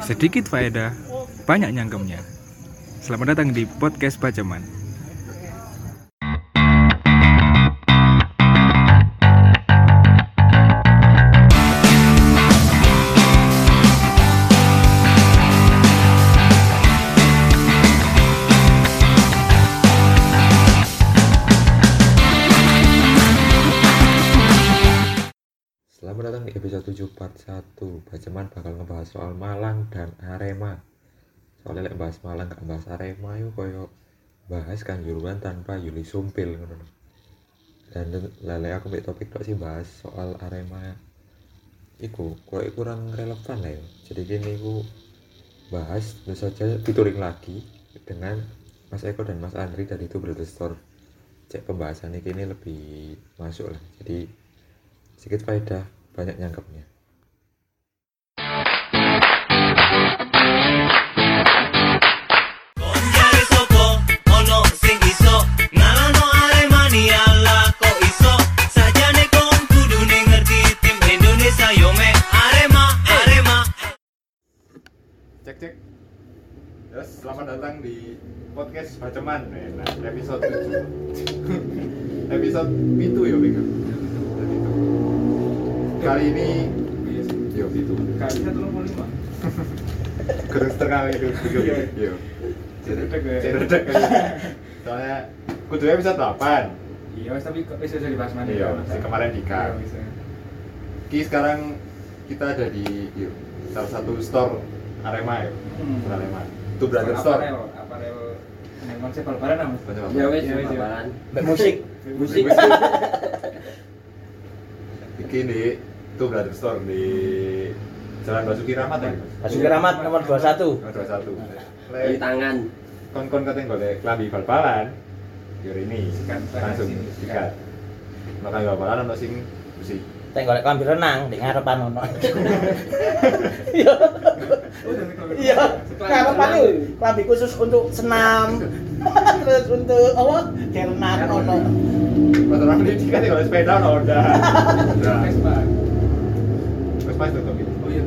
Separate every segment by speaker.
Speaker 1: Sedikit faedah, banyak nyangkemnya. Selamat datang di podcast Bajaman.
Speaker 2: Soal Malang dan Arema. Soalnya lek bahas Malang gak bahas Arema yuk koyo bahas kanjuruan tanpa Yuli Sumpil ngono. Dan lele aku mbek topik tok sih bahas soal Arema. Iku, koyo kurang relevan lah ya. Jadi gini aku bahas tentu saja featuring lagi dengan Mas Eko dan Mas Andri dari itu Brother Store. Cek pembahasan ini lebih masuk lah. Jadi sedikit faedah banyak nyangkepnya
Speaker 3: Aremania lah kok iso? Sajane kon kudune ngerti tim Indonesia yo me Arema Arema.
Speaker 4: Cek cek. Yes, selamat datang di podcast Baceman. Nah, episode 7 episode itu ya itu. kali ini yo itu
Speaker 1: Kali satu nomor lima.
Speaker 4: gerus terkali itu yo.
Speaker 1: Cedek ya.
Speaker 4: cedek soalnya kudu episode 8
Speaker 1: Iya, wes, tapi kok bisa jadi bahas mana?
Speaker 4: Iya, si kemarin di.
Speaker 1: Iya, bisa.
Speaker 4: Ki sekarang kita ada di salah satu store Arema ya
Speaker 1: Hmm.
Speaker 4: Arema itu brother store
Speaker 1: Aparel, aparel yang konsep bal-balan apa?
Speaker 4: Konsep apa?
Speaker 5: Ya wes,
Speaker 1: Iya, iya.
Speaker 5: bal-balan. Mbak musik, musik.
Speaker 4: Iki di itu brother store di Jalan Basuki Rahmat ya.
Speaker 5: Basuki Rahmat nomor 21.
Speaker 4: Nomor 21.
Speaker 5: Dari
Speaker 4: Lek
Speaker 5: tangan.
Speaker 4: kon-kon katanya golek klambi bal-balan. Yo ini
Speaker 1: Sikat,
Speaker 4: langsung
Speaker 1: sikat.
Speaker 4: sikat. Makanya bal-balan ono sing musik.
Speaker 5: Teng golek klambi renang di ngarepan ono. Iya. Iya. Ngarepan itu klambi khusus untuk senam. Terus untuk apa? Renang ono.
Speaker 4: Pas orang ini kan golek sepeda ono udah.
Speaker 1: Vespa.
Speaker 4: Terus pas tutup gitu.
Speaker 1: Oh iya.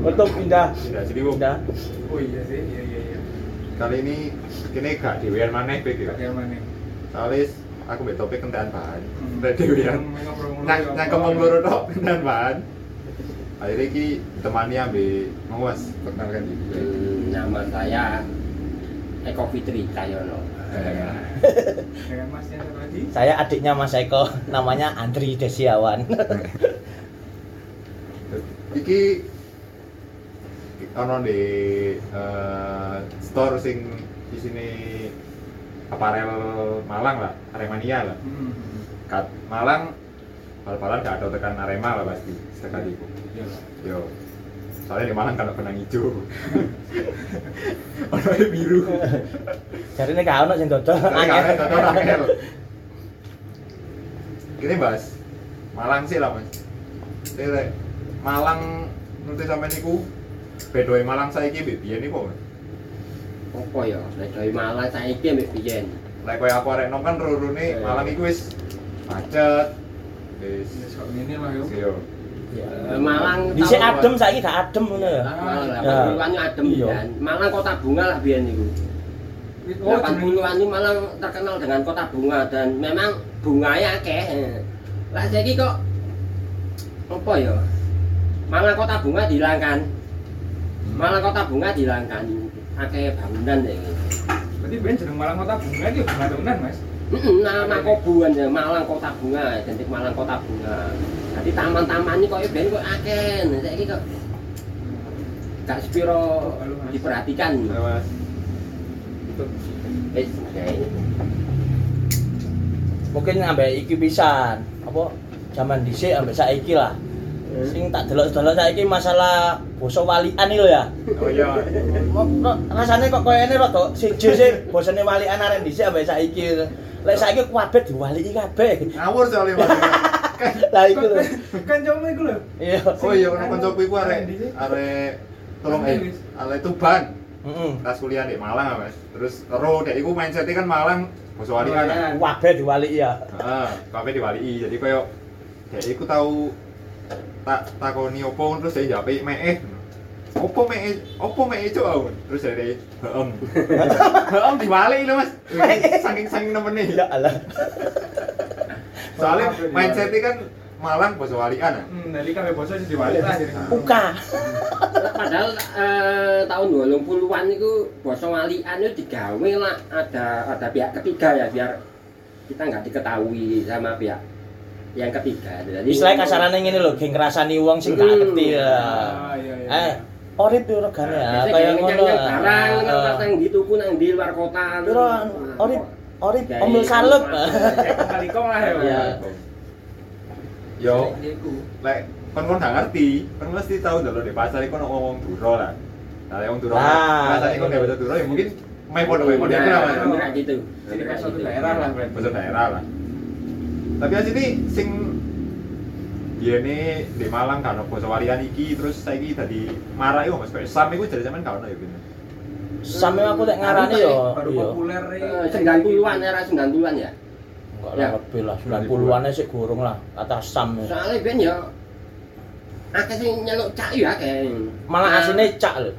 Speaker 5: Untuk pindah.
Speaker 4: Tidak, jadi Bu,
Speaker 5: Pindah.
Speaker 1: Oh iya sih, iya iya iya.
Speaker 4: kali ini kini gak dewean maneh pik ya.
Speaker 1: Mana?
Speaker 4: Soalnya aku mbek topik kentekan bahan.
Speaker 1: Hmm.
Speaker 4: Mbek dewean. Nang nang kemong loro tok kentekan bahan. Akhirnya ki temani ambil mau mas perkenalkan diri.
Speaker 6: Hmm, nama saya Eko Fitri Cahyono.
Speaker 1: Lagi.
Speaker 5: Saya adiknya Mas Eko, namanya Andri Desiawan.
Speaker 4: Iki ono di eh, store sing di sini aparel Malang lah, Aremania lah.
Speaker 1: Hmm.
Speaker 4: Kat Malang bal-balan gak ada tekan Arema lah pasti sekali itu.
Speaker 1: Iya.
Speaker 4: Yo. Soalnya di Malang kan ada benang hijau. yang biru.
Speaker 5: Jadi ini gak ono sing dodol.
Speaker 4: Tapi
Speaker 5: Angel.
Speaker 4: Ini bahas Malang sih lah mas. Ini lek, Malang nanti sampai niku bedoe Malang saiki mbek biyen niku. Mas.
Speaker 6: Apa ya? Nek dari Malang saiki ambek biyen.
Speaker 4: Lek koyo aku arek nom kan rurune
Speaker 6: Iya.
Speaker 4: Malang iku wis macet. Wis
Speaker 1: Ya, sok ini lah yo.
Speaker 4: yo.
Speaker 6: Eh, Malang
Speaker 5: Dhisik adem saiki gak adem ngono ya.
Speaker 6: Malang
Speaker 5: Ya.
Speaker 6: 80-an yo adem
Speaker 5: Iya.
Speaker 6: biyen. Malang kota bunga lah biyen niku.
Speaker 1: Oh,
Speaker 6: 80-an ini Malang terkenal dengan kota bunga dan memang bunganya akeh. Lah saiki kok apa ya? Malang kota bunga dihilangkan. Malang kota bunga dihilangkan. Akeh bangunan ya.
Speaker 1: Berarti ben jeneng Malang Kota Bunga itu bunga tahunan, Mas.
Speaker 6: Heeh, nama kobuan ya Malang Kota Bunga, identik Malang Kota Bunga. Jadi taman-taman ini kok ben kok akeh. Nah, saiki kok gak sepiro diperhatikan.
Speaker 4: Mas.
Speaker 6: Wis, kayak
Speaker 5: Mungkin ambek iki pisan. Apa zaman dhisik ambek saiki lah. Sing tak delok-delok saiki masalah basa walian iki lho ya.
Speaker 4: Oh iya.
Speaker 5: Kok- kok Rasane kok koyo ngene rada siji sih bosone walian arek dhisik ambek saiki. Lek saiki kabeh diwaliki kabeh.
Speaker 4: Ngawur. Kan
Speaker 5: Lah iku lho.
Speaker 1: Kan jauh iku lho.
Speaker 5: Iya.
Speaker 4: Oh iya, ono koncoku iku arek arek tolong eh arek Tuban.
Speaker 5: Heeh.
Speaker 4: Pas kuliah di Malang Mas. Terus ero dek iku mindset kan Malang basa walian.
Speaker 5: Kabeh diwaliki ya.
Speaker 4: Heeh, kabeh diwaliki. Jadi koyo dek iku tau tak takoni opo terus saya jawab meeh. opo me opo me itu aku terus dari heem heem dibalik lho mas saking saking nemen nih
Speaker 5: Ya Allah.
Speaker 4: soalnya mindsetnya kan Malang basa walian ya
Speaker 1: Hmm, dari kabeh basa sing diwalik lah jadi.
Speaker 5: Uka.
Speaker 6: Padahal eh, tahun 80-an itu basa walian itu digawe lah ada ada pihak ketiga ya biar kita nggak diketahui sama pihak yang ketiga. Jadi
Speaker 5: Istilahnya kasarannya ngene lho, geng ngrasani wong sing gak
Speaker 6: Hmm.
Speaker 5: ngerti ya.
Speaker 1: Ah, iya iya.
Speaker 5: Eh, orip yo regane ya,
Speaker 6: Biasanya
Speaker 5: kaya
Speaker 6: yang
Speaker 5: ngono.
Speaker 6: yang barang
Speaker 5: Ah,
Speaker 6: nang dituku nang di luar kota.
Speaker 5: Piro orip orip
Speaker 6: Kayak
Speaker 5: omel salep.
Speaker 1: Kayak kali kong lah ya.
Speaker 5: Iya.
Speaker 4: yo lek kon kon gak ngerti kon mesti tahu dulu di pasar iku ngomong duro lah nah yang duro kon gak bisa duro ya mungkin main podo main podo lah mas
Speaker 6: Nah, kayak gitu.
Speaker 1: Jadi kayak
Speaker 6: gitu.
Speaker 1: daerah lah
Speaker 4: bahasa daerah lah tapi asli sing dia ini di Malang kan basa walian iki terus saiki tadi marah iku mas kayak sam iku jadi zaman kau ya gini
Speaker 5: Sampe aku tak ngarani yo.
Speaker 1: Baru
Speaker 5: Iya.
Speaker 1: populer
Speaker 6: Eh, 90-an era 90-an ya.
Speaker 5: Enggak
Speaker 6: Ya.
Speaker 5: lah lebih lah, 90-an sih gurung lah kata Sam. ya.
Speaker 6: Soalnya ben ya akeh sing nyeluk cak ya akeh.
Speaker 5: Malah
Speaker 6: Nah,
Speaker 5: asine cak lho.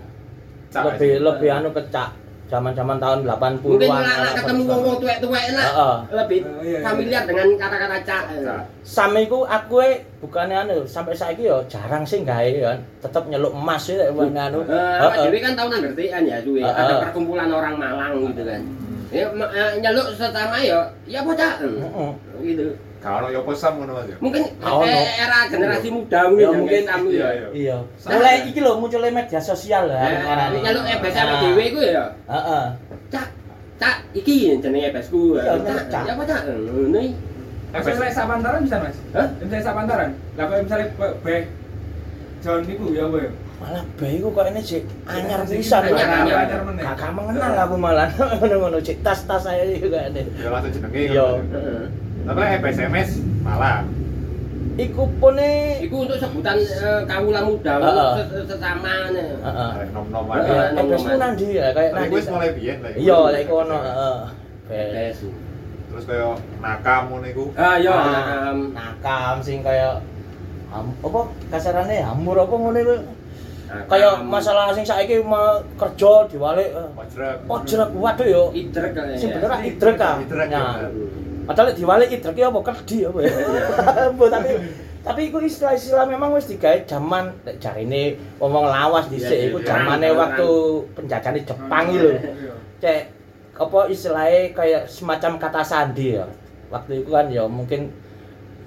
Speaker 4: Cak
Speaker 5: Lebih lebih anu ke cak. Zaman-zaman tahun 80-an.
Speaker 6: mungkin lah lah
Speaker 5: anak
Speaker 6: ketemu
Speaker 5: bangsa.
Speaker 6: wong tuwek-tuwek lah
Speaker 5: Heeh.
Speaker 6: lebih
Speaker 1: Oh, iya, iya.
Speaker 6: familiar dengan kata-kata cak.
Speaker 4: Cak.
Speaker 5: Sam iku aku e bukannya anu sampai saiki yo jarang sih gawe kan. Tetep nyeluk emas ya bukan anu.
Speaker 6: Eh,
Speaker 5: Heeh.
Speaker 6: Kan tahun ngertian ya suwe. Ada perkumpulan orang Malang gitu kan. Ya ma- eh, nyeluk sesama ya, ya bocah.
Speaker 5: Heeh.
Speaker 6: Gitu.
Speaker 4: Kau ono yo posam ngono mas ya
Speaker 6: Mungkin
Speaker 5: Oh,
Speaker 6: eh, era generasi muda
Speaker 5: Ya,
Speaker 6: mungkin
Speaker 5: mungkin.
Speaker 6: tamu
Speaker 4: iya
Speaker 6: ya.
Speaker 4: iya
Speaker 5: Iya. Mulai iki lho munculnya media sosial lah
Speaker 6: Eh,
Speaker 5: ngarani.
Speaker 6: nyeluk ebes
Speaker 5: Ah.
Speaker 6: sama Dewi ku ya.
Speaker 5: Heeh.
Speaker 6: Cak, cak, iki jenenge.
Speaker 5: Iya,
Speaker 6: Cak,
Speaker 5: Cak.
Speaker 6: ya bocah. Ngono iki.
Speaker 1: Misalnya sapantaran bisa mas?
Speaker 6: Hah?
Speaker 1: Misalnya sapantaran? Lah kalau misalnya be- be John niku ya apa ya?
Speaker 5: Malah bae iku kok ini sih anyar pisan. Kakak mengenal aku malah ngono-ngono cik tas-tas saya juga ada.
Speaker 4: ya langsung jenenge
Speaker 5: Iya.
Speaker 4: Lek SMS malah
Speaker 5: Iku pune
Speaker 6: Iku untuk sebutan eh, kawula muda, untuk ses- sesama.
Speaker 5: heeh.
Speaker 4: Nom-nom
Speaker 6: Heeh.
Speaker 5: Eh, ku nang ndi ya kayak ndi.
Speaker 4: mulai biyen lah.
Speaker 5: Iya, lek kono heeh. Bes.
Speaker 4: Terus kaya nakam ngono iku.
Speaker 6: Ah, iya,
Speaker 5: Ah,
Speaker 6: nakam.
Speaker 5: nakam sing kaya apa kasarane hamur apa ngono iku. Kaya masalah sing saiki mau kerja diwalik eh,
Speaker 4: Pojrek.
Speaker 5: ojrek waduh yo.
Speaker 6: idrek kayaknya.
Speaker 5: Sing bener ah, idrek ah.
Speaker 4: Idrek,
Speaker 5: Nah,
Speaker 4: ya.
Speaker 5: Padahal diwalik idrek ya apa kerdi apa ya. Tapi tapi iku istilah-istilah memang wis digawe zaman lek jarine ngomong lawas dhisik
Speaker 6: Iya,
Speaker 5: iku
Speaker 6: iya.
Speaker 5: zamane
Speaker 6: Perang,
Speaker 5: waktu penjajahan Jepang iki lho.
Speaker 1: Iya.
Speaker 5: Cek apa istilahnya kayak semacam kata sandi ya. Waktu itu kan ya mungkin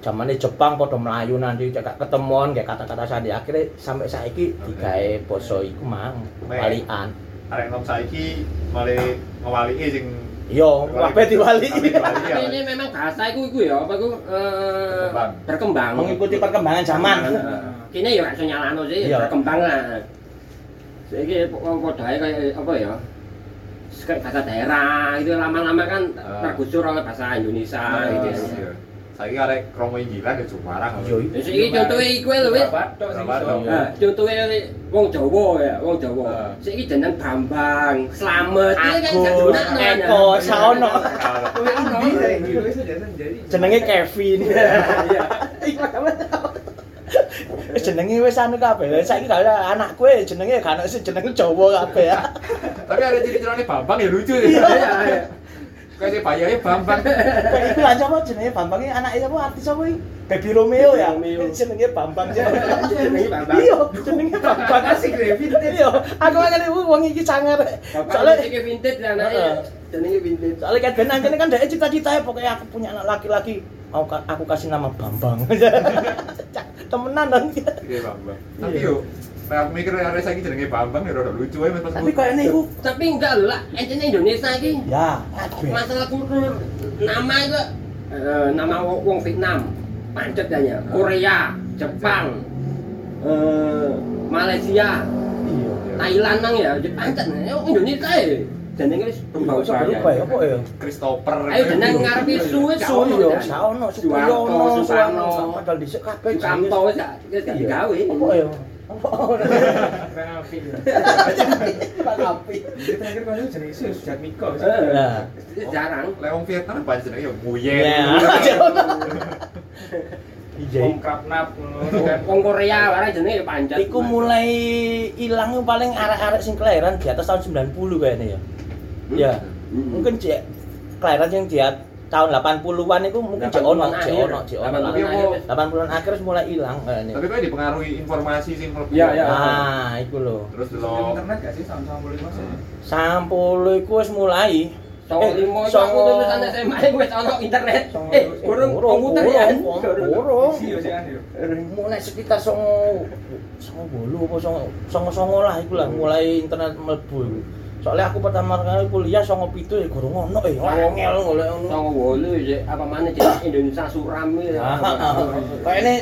Speaker 5: zamannya Jepang pada Melayu nanti cek gak ketemuan kayak kata-kata sandi akhirnya sampai saiki digawe basa iku mang walian.
Speaker 4: Arek nom saiki malah ngewaliki sing
Speaker 5: Yo, kabeh diwali.
Speaker 4: Kabeh diwali, ya.
Speaker 6: Tapi ini memang bahasa iku iku ya, apa iku eh,
Speaker 4: Berkembang.
Speaker 6: berkembang.
Speaker 5: Mengikuti perkembangan zaman.
Speaker 6: Kini ya gak iso nyalano sih,
Speaker 5: Iya.
Speaker 6: berkembang lah. Saiki padha ae kayak apa ya? Kayak bahasa daerah itu lama-lama kan
Speaker 4: Ah.
Speaker 6: tergusur oleh bahasa Indonesia
Speaker 4: Ah,
Speaker 6: gitu.
Speaker 4: iya. Saiki arek kromo injilan ya Jumarang.
Speaker 5: Yo,
Speaker 6: Ya saiki contohnya iku lho wis.
Speaker 1: Berapa tok sing
Speaker 4: Berapa
Speaker 1: iso?
Speaker 4: tok?
Speaker 6: Nah, contohnya wong Jawa ya, wong Jawa.
Speaker 4: Ah.
Speaker 6: Saiki jeneng Bambang, Slamet, iki kan gak
Speaker 5: Agus,
Speaker 6: gunakno.
Speaker 5: Eko, Saono.
Speaker 1: Kowe endi dari gitu iso jadi jadi.
Speaker 5: Jenenge Kevin.
Speaker 6: Iya.
Speaker 5: Iku Wis jenenge wis anu kabeh. Saiki gak ada anakku e jenenge gak ono sing jenenge Jawa kabeh ya.
Speaker 4: Tapi ada ciri-cirine Bambang ya lucu
Speaker 5: Iya.
Speaker 4: ya. Kayak bayahe Bambang.
Speaker 5: Iku lan sapa jenenge Bambang iki anake sapa artis apa iki? Baby Romeo ya. Jenenge Bambang.
Speaker 6: Jenenge Bambang.
Speaker 5: Iya, jenenge Bambang
Speaker 1: Asik vintage.
Speaker 5: Iya, aku makane wong iki sangar.
Speaker 6: Soalnya
Speaker 5: Soalnya
Speaker 6: iki vintage ya anake. Jenenge vintage.
Speaker 5: soalnya kan ben anjene kan dhek cita-citanya pokoknya aku punya anak laki-laki ka- aku kasih nama Bambang. Temenan kan.
Speaker 4: Iya Bambang. Tapi yo Nah, aku mikir arek saiki jenenge Bambang ya rada lucu ae Mas.
Speaker 5: Tapi kayak ini iku
Speaker 6: Tapi enggak lah, ente Indonesia iki
Speaker 5: ya kabeh.
Speaker 6: masalah kultur nama itu eh, nama wong Vietnam pancet kayaknya Korea Jepang eh, Malaysia
Speaker 5: Iya.
Speaker 6: Thailand nang ya pancet ya Indonesia ya jenenge wis
Speaker 5: Enggak usah berubah ya apa ya?
Speaker 4: Christopher.
Speaker 6: ayo jeneng ngarep isu wis ono,
Speaker 5: saono,
Speaker 6: Suwarto,
Speaker 5: Supriyono,
Speaker 6: Sukarno.
Speaker 5: Suwarno, padahal dhisik kabeh
Speaker 6: Sukamto wis gak
Speaker 5: Iya.
Speaker 6: digawe
Speaker 5: Apa ya? Apa? Api.
Speaker 1: Terakhir kan jenenge
Speaker 6: jarang
Speaker 4: wong Vietnam jenenge
Speaker 5: Ya. Iya.
Speaker 7: Krapnap.
Speaker 6: Wong Korea barang jenenge.
Speaker 5: Iku mulai ilang paling arek-arek sing kelahiran di atas tahun 90 kayaknya ya. Ya.
Speaker 6: Mm-mm.
Speaker 5: Mungkin cek kelahiran yang di at- tahun 80-an itu mungkin cek ono,
Speaker 6: 80-an
Speaker 5: cek
Speaker 6: akhir.
Speaker 5: ono, cek ono.
Speaker 6: 80-an akhir.
Speaker 5: 80-an akhir wis mulai ilang kayaknya.
Speaker 4: Tapi kok dipengaruhi informasi sing mlebu.
Speaker 6: Iya, iya.
Speaker 5: Nah, iku lho.
Speaker 4: Terus
Speaker 7: Terus
Speaker 4: lo
Speaker 7: internet gak sih boleh masuk?
Speaker 5: Sampul iku wis mulai.
Speaker 6: Songo limo itu aku SMA iku wis internet. Eh, burung komputer ya.
Speaker 5: Burung.
Speaker 7: Iya sih
Speaker 5: mulai sekitar songo songo bolu apa songo songo songo lah iku lah mulai internet mlebu iku. Soalnya aku pertama kali kuliah songo pitu ya gurung ono eh angel golek ngono
Speaker 6: Songo wolu ya apa mana di Indonesia suram ya.
Speaker 5: kayak ini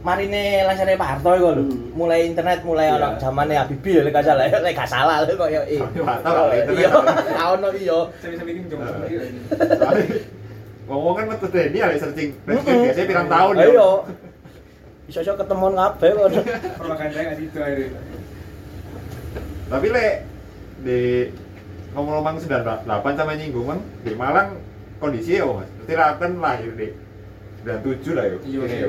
Speaker 5: marine lasare Pak Harto iku lho
Speaker 6: Hmm.
Speaker 5: mulai internet mulai
Speaker 6: Iya.
Speaker 5: ono zamane Habibie lek gak salah lek gak salah eh
Speaker 4: Pak Harto gak internet.
Speaker 5: iya ono iya
Speaker 7: Saya bikin jong.
Speaker 4: ngomong kan metu ini ada searching biasanya pirang tahun ya.
Speaker 5: iso-iso ketemuan kabeh kok
Speaker 7: Propaganda gak situ akhirnya.
Speaker 4: Tapi lek di ngomong-ngomong 98 sama nyinggung Bang, di Malang kondisi ya Mas. Berarti kan lahir di 97 lah ya.
Speaker 7: Iya
Speaker 4: ya.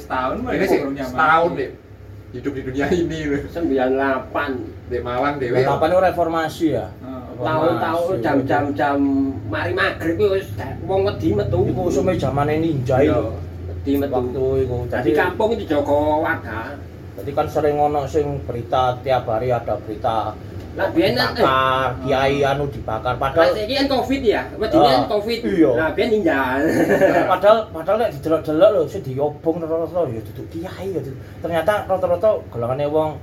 Speaker 7: setahun mah
Speaker 4: Ini sih setahun deh hidup di dunia ini loh.
Speaker 6: 98
Speaker 4: Di Malang dewe.
Speaker 5: Kapan itu reformasi ya?
Speaker 7: Heeh.
Speaker 6: tahun-tahun jam-jam jam mari maghrib wis wong wedi metu.
Speaker 5: Iku usume zamane ninja
Speaker 6: Iya, wedi metu.
Speaker 5: Waktu iku.
Speaker 6: Jadi kampung itu Joko Warga.
Speaker 5: Jadi kan sering ono sing berita tiap hari ada berita
Speaker 6: Lah biyen kan
Speaker 5: dibakar, kiai anu dibakar padahal
Speaker 6: saiki kan Covid ya. Wedine kan
Speaker 5: Ah,
Speaker 6: Covid.
Speaker 5: iya.
Speaker 6: Lah biyen ninja.
Speaker 5: padahal padahal nek didelok-delok lho sing diobong rata-rata ya duduk kiai ya. Ternyata rata-rata golongane wong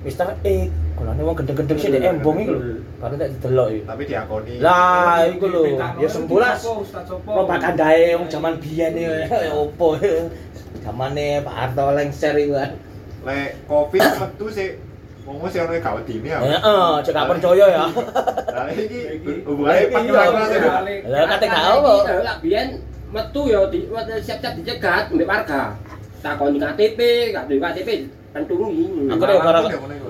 Speaker 5: Mister E, golongane wong gendeng-gendeng sing di embong iku lho. Baru nek didelok iki.
Speaker 4: Tapi diakoni.
Speaker 5: Lah iku lho,
Speaker 7: Diberitano
Speaker 5: ya
Speaker 7: Sopo.
Speaker 5: propagandae wong jaman biyen iki ya opo. Zamane Pak Harto lengser iku kan.
Speaker 4: Lek Covid metu sih ngomong sih ono gak wedi ya.
Speaker 5: Heeh, cek gak percaya ya.
Speaker 4: Lah iki sih. Bang.
Speaker 5: Lah kate gak apa.
Speaker 6: Lah biyen metu ya di siap-siap dicegat mbek warga. Takoni KTP, gak duwe KTP pentungi.
Speaker 5: Akhirnya gara-gara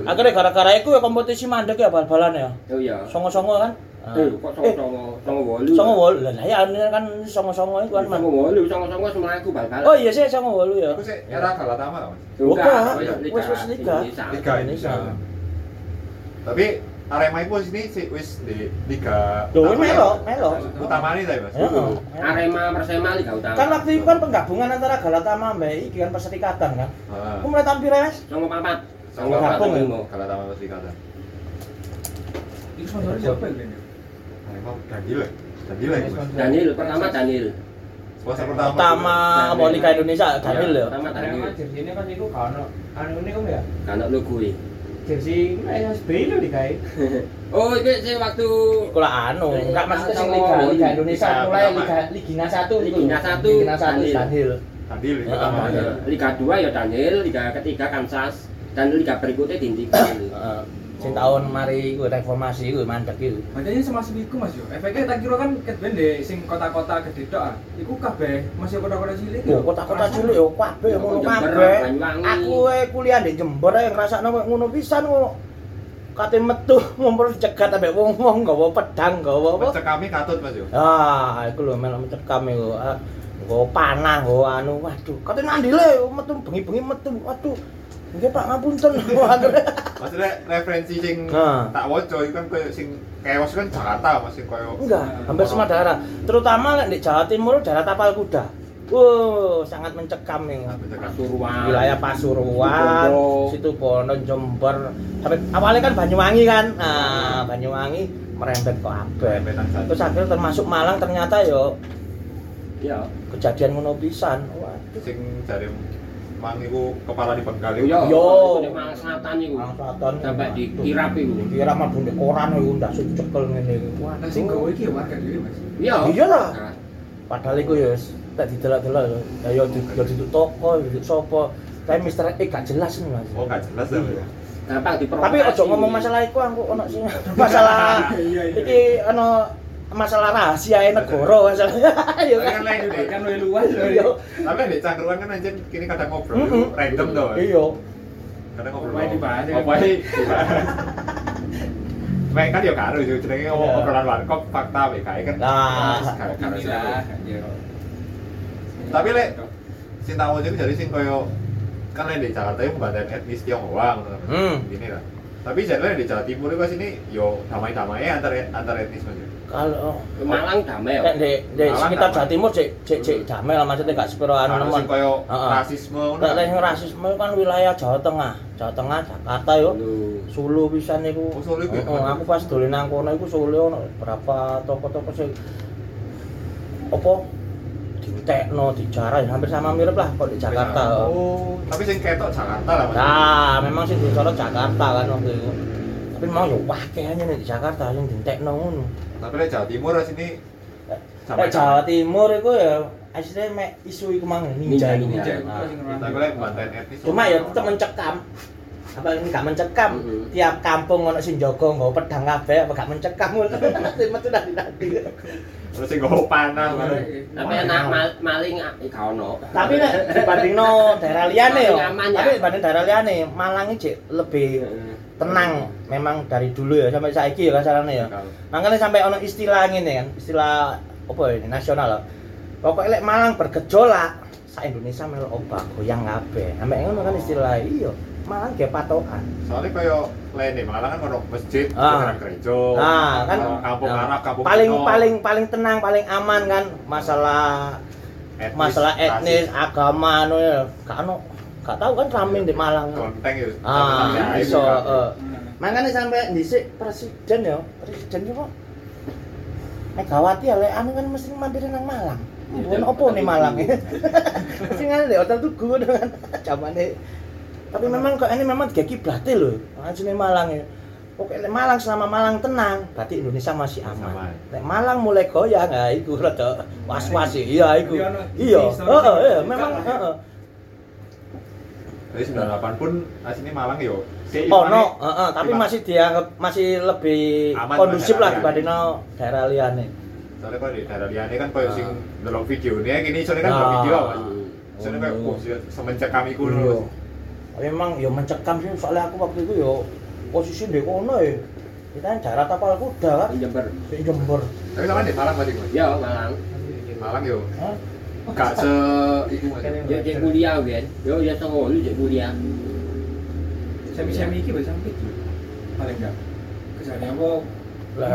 Speaker 5: akhirnya gara-gara iku ya kompetisi mandek ya bal-balan ya.
Speaker 6: Oh iya.
Speaker 5: Songo-songo kan.
Speaker 6: Eh, kok
Speaker 5: Eh,
Speaker 6: songo songo wolu.
Speaker 5: songo wolu. Lah ya ini kan songo-songo iku kan.
Speaker 6: Songo wolu, songo-songo semelaku bal-balan.
Speaker 5: Oh iya sih songo wolu ya.
Speaker 4: Aku sih era Galatama Mas.
Speaker 5: Bukan, wis wis liga.
Speaker 4: Liga Indonesia. Tapi Arema itu sini sih wis di liga apa ya?
Speaker 5: melo, melo.
Speaker 4: utamanya saya mas
Speaker 5: Heeh.
Speaker 6: Arema Persema Liga Utama.
Speaker 5: Kan waktu itu kan penggabungan antara Galatama mbak iki kan perserikatan kan.
Speaker 4: Ah,
Speaker 5: Aku mulai tampil ya, Mas.
Speaker 6: Songo papat.
Speaker 4: Songo
Speaker 6: papat
Speaker 5: ya?
Speaker 4: Galatama Perserikatan
Speaker 7: Itu sponsornya siapa ya?
Speaker 4: Ya Danil ya itu, mas
Speaker 6: Daniel pertama Daniel.
Speaker 4: sponsor pertama
Speaker 5: Pertama Liga Indonesia Daniel ya.
Speaker 6: Pertama Daniel.
Speaker 7: jersey ini kan itu anu ini kan ya
Speaker 6: Karena logo e.
Speaker 7: jersey kayak SBI lho di kae.
Speaker 6: Oh, itu sih waktu
Speaker 5: Iku lah anu, enggak maksudnya sing Liga Liga Indonesia mulai. Liga Ligina 1 iku.
Speaker 6: Ligina satu,
Speaker 5: Ligina 1
Speaker 6: Daniel.
Speaker 5: Daniel.
Speaker 4: Danil itu
Speaker 5: Ya,
Speaker 4: pertama
Speaker 5: Daniel.
Speaker 6: Liga 2 ya Daniel, Liga ketiga Kansas dan Liga berikutnya Dintikan.
Speaker 5: Heeh. Sing tahun mari iku reformasi iku mandek iku.
Speaker 7: Makanya semasif iku Mas yo. Efeknya tak kira kan ket ben de sing kota-kota gede tok ah. Iku kabeh masih kota-kota cilik.
Speaker 5: Yo kota-kota cilik yo kabeh ngono kabeh. Aku kuliah di Jember ae ngrasakno koyo ngono pisan kok. Kate metu ngumpul cegat ambek wong-wong gawa pedang, gawa apa?
Speaker 4: Cek kami katut mas yo
Speaker 5: Ah, iku lho melok mencekam iku. Nggawa panah, nggawa anu. Waduh, kate nandile metu bengi-bengi metu. Waduh. Nggih Pak ngapunten.
Speaker 4: maksudnya referensi sing
Speaker 5: Nah.
Speaker 4: tak woco itu kan kayak sing keos kan Jakarta mas sing kayak
Speaker 5: Enggak, hampir semua daerah. Terutama lek di Jawa Timur daerah tapal kuda. Wow, sangat mencekam nih.
Speaker 6: Pasuruan.
Speaker 5: Wilayah Pasuruan,
Speaker 6: Situbondo.
Speaker 5: situ Bondo, Jember. Sampai awalnya kan Banyuwangi kan. Nah, Banyuwangi merembet ke
Speaker 4: saja.
Speaker 5: Terus akhirnya termasuk Malang ternyata yo
Speaker 6: Ya.
Speaker 5: kejadian ngono pisan. Waduh.
Speaker 4: sing dari mang iku kepala di Bengkal
Speaker 6: Yo.
Speaker 4: iku.
Speaker 5: Yo.
Speaker 6: Di Malang Selatan iku.
Speaker 5: Malang Selatan
Speaker 6: Sampai di
Speaker 5: Waduh.
Speaker 6: kirap iku.
Speaker 5: Kira mah bunde koran iku ndak cekel ngene iku.
Speaker 7: Nah sing gawe iki ya warga dhewe Mas.
Speaker 6: Iya.
Speaker 5: Iya lah. Padahal iku ya wis tak didelok-delok ya. Ya yo di yo duduk toko, duduk sopo. Tapi Mister E gak jelas nih Mas.
Speaker 4: oh nggak jelas
Speaker 5: Iya.
Speaker 6: Diprovokasi.
Speaker 5: Tapi ojo ngomong masalah iku aku ono sing masalah
Speaker 7: Iya
Speaker 5: iki ono masalah rahasia negara masalah. Ya
Speaker 4: kan
Speaker 5: kan.
Speaker 4: lain
Speaker 7: kan luwih luas.
Speaker 5: Iya.
Speaker 4: tapi di cangkruan kan anjir kini kadang ngobrol random tuh
Speaker 5: Iya.
Speaker 4: kadang ngobrol
Speaker 7: Apa dibahas,
Speaker 4: apa dibahas Mek kan ya karo sih jenenge ngomong
Speaker 5: Iya.
Speaker 4: obrolan warkop fakta WKI kan
Speaker 5: Nah.
Speaker 4: karo. Tapi, Lek, sing tak wajib jadi sing koyo kan lain di Jakarta itu bukan etnis Tionghoa ngono kan.
Speaker 5: Hmm.
Speaker 4: Gini lah. Tapi jadi di Jawa Timur itu sini yo damai-damai antar antar etnis Mas.
Speaker 5: Kalau
Speaker 6: Malang damai ya.
Speaker 5: di di
Speaker 4: Malang
Speaker 5: sekitar. Jawa Timur cek cek cek damai lah maksudnya gak sepiro anu nemen. Heeh.
Speaker 4: rasisme ngono.
Speaker 5: Nek
Speaker 4: kan.
Speaker 5: rasisme kan wilayah Jawa Tengah, Jawa Tengah, Jakarta yo. Solo pisan niku.
Speaker 4: Oh, Solo iku ya?
Speaker 5: Aku pas dolen nang kono iku Solo ono berapa toko-toko sing apa ditekno, dijarah hampir sama mirip lah kok di Jakarta.
Speaker 4: Oh, tapi sing ketok Jakarta lah.
Speaker 5: Nah, memang sih disorot Jakarta kan waktu itu. Tapi mau yo wah kayaknya nih di Jakarta sing ditekno ngono.
Speaker 4: Tapi lek Jawa Timur sini
Speaker 5: Nek Jawa Timur iku ya asline mek isu iku mang ninja
Speaker 6: Ninja,
Speaker 5: ninja.
Speaker 6: ninja.
Speaker 5: Nah,
Speaker 4: Tapi lek banten etnis.
Speaker 5: Cuma ya tetep mencekam. Apa ini gak mencekam?
Speaker 6: Mhm.
Speaker 5: Tiap kampung ono sing jaga nggawa pedang kabeh apa gak mencekam ngono. Mesti metu nanti nanti.
Speaker 4: Terus sing panah. kan.
Speaker 6: Tapi enak mal- maling ah, gak ono.
Speaker 5: Tapi nek dibandingno daerah liyane yo.
Speaker 6: Ya.
Speaker 5: Tapi dibanding daerah liyane, Malang iki lebih
Speaker 6: Heeh.
Speaker 5: tenang memang dari dulu ya sampai saiki ya kasarane ya. Makanya sampai ono istilah ngene kan, istilah apa ini nasional loh. Pokoknya lek Malang bergejolak, sa Indonesia melu obah goyang kabeh. Sampai ngono kan istilah iya. Malang ge patokan.
Speaker 4: Soalnya koyo lain nih, Malang kan ono masjid,
Speaker 5: Ah.
Speaker 4: gereja.
Speaker 5: Nah, kan
Speaker 4: kampung
Speaker 5: nah,
Speaker 4: Arab, kampung
Speaker 5: paling
Speaker 4: Cina,
Speaker 5: paling paling tenang, paling aman kan masalah
Speaker 4: etnis,
Speaker 5: masalah etnis,
Speaker 4: rasis,
Speaker 5: agama anu ya. Gak ono gak tahu kan rame di Malang.
Speaker 4: konteng ya.
Speaker 5: Ah, iso heeh. Makanya sampai dhisik presiden ya, presiden kok Megawati ya lek anu kan mesti mampir nang Malang. Bukan opo nih Malang ya. Mesti kan di hotel Tugu dengan zamane. Tapi memang kok ini memang tiga kiblate lho. Asline Malang ya. Oke, lek Malang selama Malang tenang, berarti Indonesia masih aman. Lek Malang mulai goyang, ya iku rada was-was ya. Iya iku.
Speaker 7: Ono
Speaker 5: Iya, heeh, iya,
Speaker 7: bukan
Speaker 5: memang
Speaker 7: lah.
Speaker 5: heeh.
Speaker 4: Jadi 98 pun aslinya Malang yo. Si
Speaker 5: Oh no, heeh, tapi
Speaker 4: Iwan-
Speaker 5: masih dianggap masih lebih
Speaker 4: Aman
Speaker 5: kondusif lah dibanding no daerah liane.
Speaker 4: Soalnya kalau di daerah liane kan koyo
Speaker 5: Ah.
Speaker 4: sing delok video ini gini soalnya kan
Speaker 5: Ah.
Speaker 4: video apa? Soalnya
Speaker 5: Oh,
Speaker 4: kayak
Speaker 5: iya.
Speaker 4: oh, semenjak kami ku
Speaker 5: Iya.
Speaker 4: dulu.
Speaker 5: Memang ya mencekam sih soalnya aku waktu itu ya posisi di kono ya. Kita kan jarak tapal kuda kan
Speaker 6: Di Jember.
Speaker 5: di Jember.
Speaker 4: Tapi sama di Malang berarti Mas.
Speaker 6: Ya, Malang.
Speaker 4: Malang yo.
Speaker 5: Hah?
Speaker 4: Gak se iku Mas.
Speaker 6: Ya cek kuliah kan. Yo ya tengok lu cek kuliah.
Speaker 7: Semi-semi iki bisa sampai paling enggak. Kesannya apa?
Speaker 5: Lah.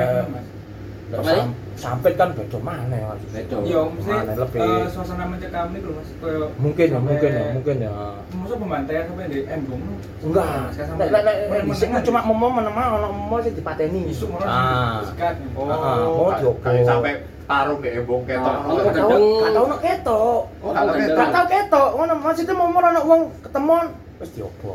Speaker 7: Memang, Mas.
Speaker 5: Lah,
Speaker 6: Apa,
Speaker 5: sam- Sampai kan beda mana ya. Mas?
Speaker 6: Betul.
Speaker 7: Iya, mesti
Speaker 5: Mana lebih
Speaker 7: eh, suasana mencekam ini loh Mas. Kayak
Speaker 5: mungkin ya, mungkin ya, mungkin ya.
Speaker 7: Masa pembantaian sampai di embung.
Speaker 5: Enggak. Dhisik
Speaker 7: menengan.
Speaker 5: cuma momo menemah ono momo sing dipateni.
Speaker 7: isu ngono
Speaker 5: Ah.
Speaker 7: sikat.
Speaker 4: Oh,
Speaker 5: Ah, mau
Speaker 4: gak-
Speaker 5: diopo.
Speaker 4: sampai tarung di embong ketok.
Speaker 6: Ah, oh,
Speaker 5: Gak tau, ono ketok.
Speaker 4: Oh, gak tau ketok.
Speaker 5: Ngono maksudnya momo ono wong ketemuan wis diopo.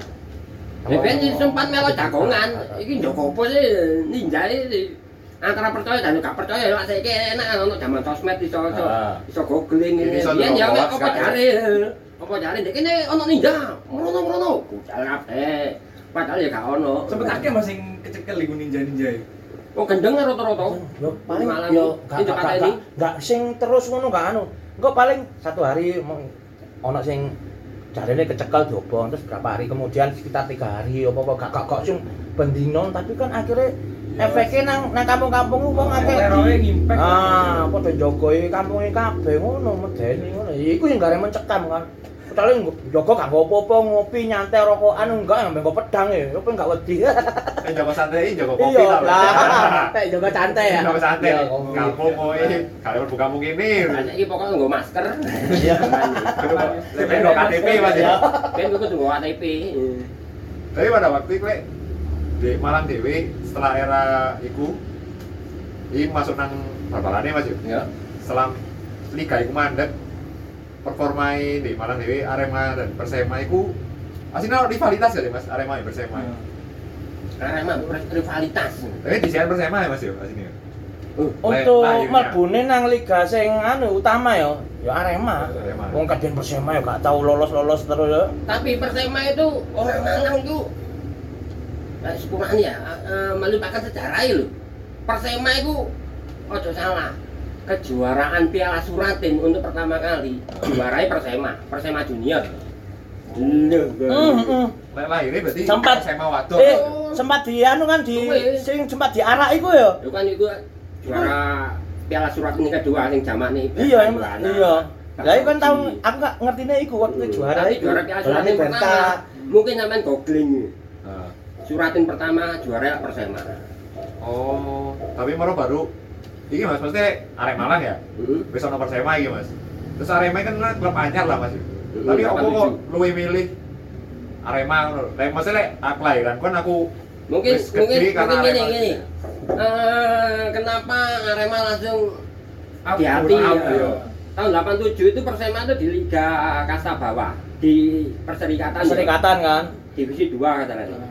Speaker 6: Ya ben sempat melok jagongan. Iki Joko apa sih ninja ini antara percaya dan gak percaya lek saiki enak ono zaman sosmed iso iso
Speaker 5: Ah.
Speaker 6: iso googling ini. Biyen ya mek apa jare. Apa jare ndek kene ono ninja. Merono-merono. Kucal kabeh. Padahal ya gak ono.
Speaker 7: Sempet akeh Mas sing kecekel iku ninja-ninja iku.
Speaker 6: Oh gendeng rata-rata.
Speaker 5: Yo paling yo
Speaker 6: ini,
Speaker 5: gak gak gak sing terus ngono gak anu. Engko paling satu hari ono sing jarene kecekel diobong terus berapa hari kemudian sekitar tiga hari apa apa gak gak gak sing bendino tapi kan akhirnya efeknya nang nang kampung-kampung wong akeh ah padha jogoi kampunge kabeh ngono medeni ngono ya iku sing gare mencekam kan Kecuali Joko gak apa-apa ngopi nyantai rokokan enggak sampe nggo pedang ya, apa enggak wedi.
Speaker 4: Eh Joko santai, Joko kopi
Speaker 5: Iya
Speaker 4: lah.
Speaker 5: lah. Kayak Joko santai ya.
Speaker 4: Joko santai.
Speaker 5: Iya.
Speaker 4: Kampung kowe, kalian buka kampung ini.
Speaker 6: Saiki pokoknya nggo masker.
Speaker 5: Iya.
Speaker 4: Lebih do KTP Mas ya.
Speaker 6: Ben kudu nggo KTP.
Speaker 4: Tapi pada waktu itu Lek, di Malang Dewi setelah era iku ini masuk nang bal-balane Mas yo.
Speaker 6: Ya.
Speaker 4: Setelah liga iku mandek performai di Malang Dewi Arema dan Persema iku aslinya rivalitas ya Mas Arema dan Persema.
Speaker 6: Arema rivalitas.
Speaker 4: Tapi di sini Persema ya Mas yo aslinya.
Speaker 5: Untuk
Speaker 4: Lah, iya.
Speaker 5: mlebune nang liga sing anu utama ya, ya Arema.
Speaker 4: Arema.
Speaker 5: Wong kadang Persema ya gak tau lolos-lolos terus ya.
Speaker 6: Tapi Persema itu orang Malang itu eh, sepurane ya eh, melupakan sejarah itu. Persema itu ojo salah. Kejuaraan Piala Suratin untuk pertama kali juarai Persema, Persema Junior. Lho,
Speaker 5: Hmm, hmm.
Speaker 4: Lahirnya berarti
Speaker 5: Sempat-
Speaker 4: Persema Waduk.
Speaker 5: Eh, sempat di anu kan di sing sempat diarak iku ya.
Speaker 6: Itu kan itu juara Piala Suratin kedua sing jaman nih.
Speaker 5: Iya, iya. Lah iku kan tahun aku gak ngertine iku waktu juara iku.
Speaker 6: juara Piala Suratin pertama. Mungkin sampean googling. Suratin pertama juara Persema.
Speaker 4: Oh, tapi mau baru ini mas, maksudnya Arek Malang ya?
Speaker 6: Heeh.
Speaker 4: Wis ono Persema iki, Mas. Terus Arema kan klub anyar lah, Mas.
Speaker 6: Hmm,
Speaker 4: Tapi aku kok
Speaker 6: 87.
Speaker 4: luwe milih Arema ngono. Lah maksudnya lek aku lahiran kan aku
Speaker 6: Mungkin mungkin mungkin gini. Eh, kenapa Arema langsung
Speaker 7: Up,
Speaker 6: di hati
Speaker 7: up,
Speaker 6: ya.
Speaker 7: ya.
Speaker 6: Tahun 87 itu Persema itu di Liga Kasta Bawah di Perserikatan.
Speaker 5: Perserikatan kan.
Speaker 6: Divisi 2 katanya.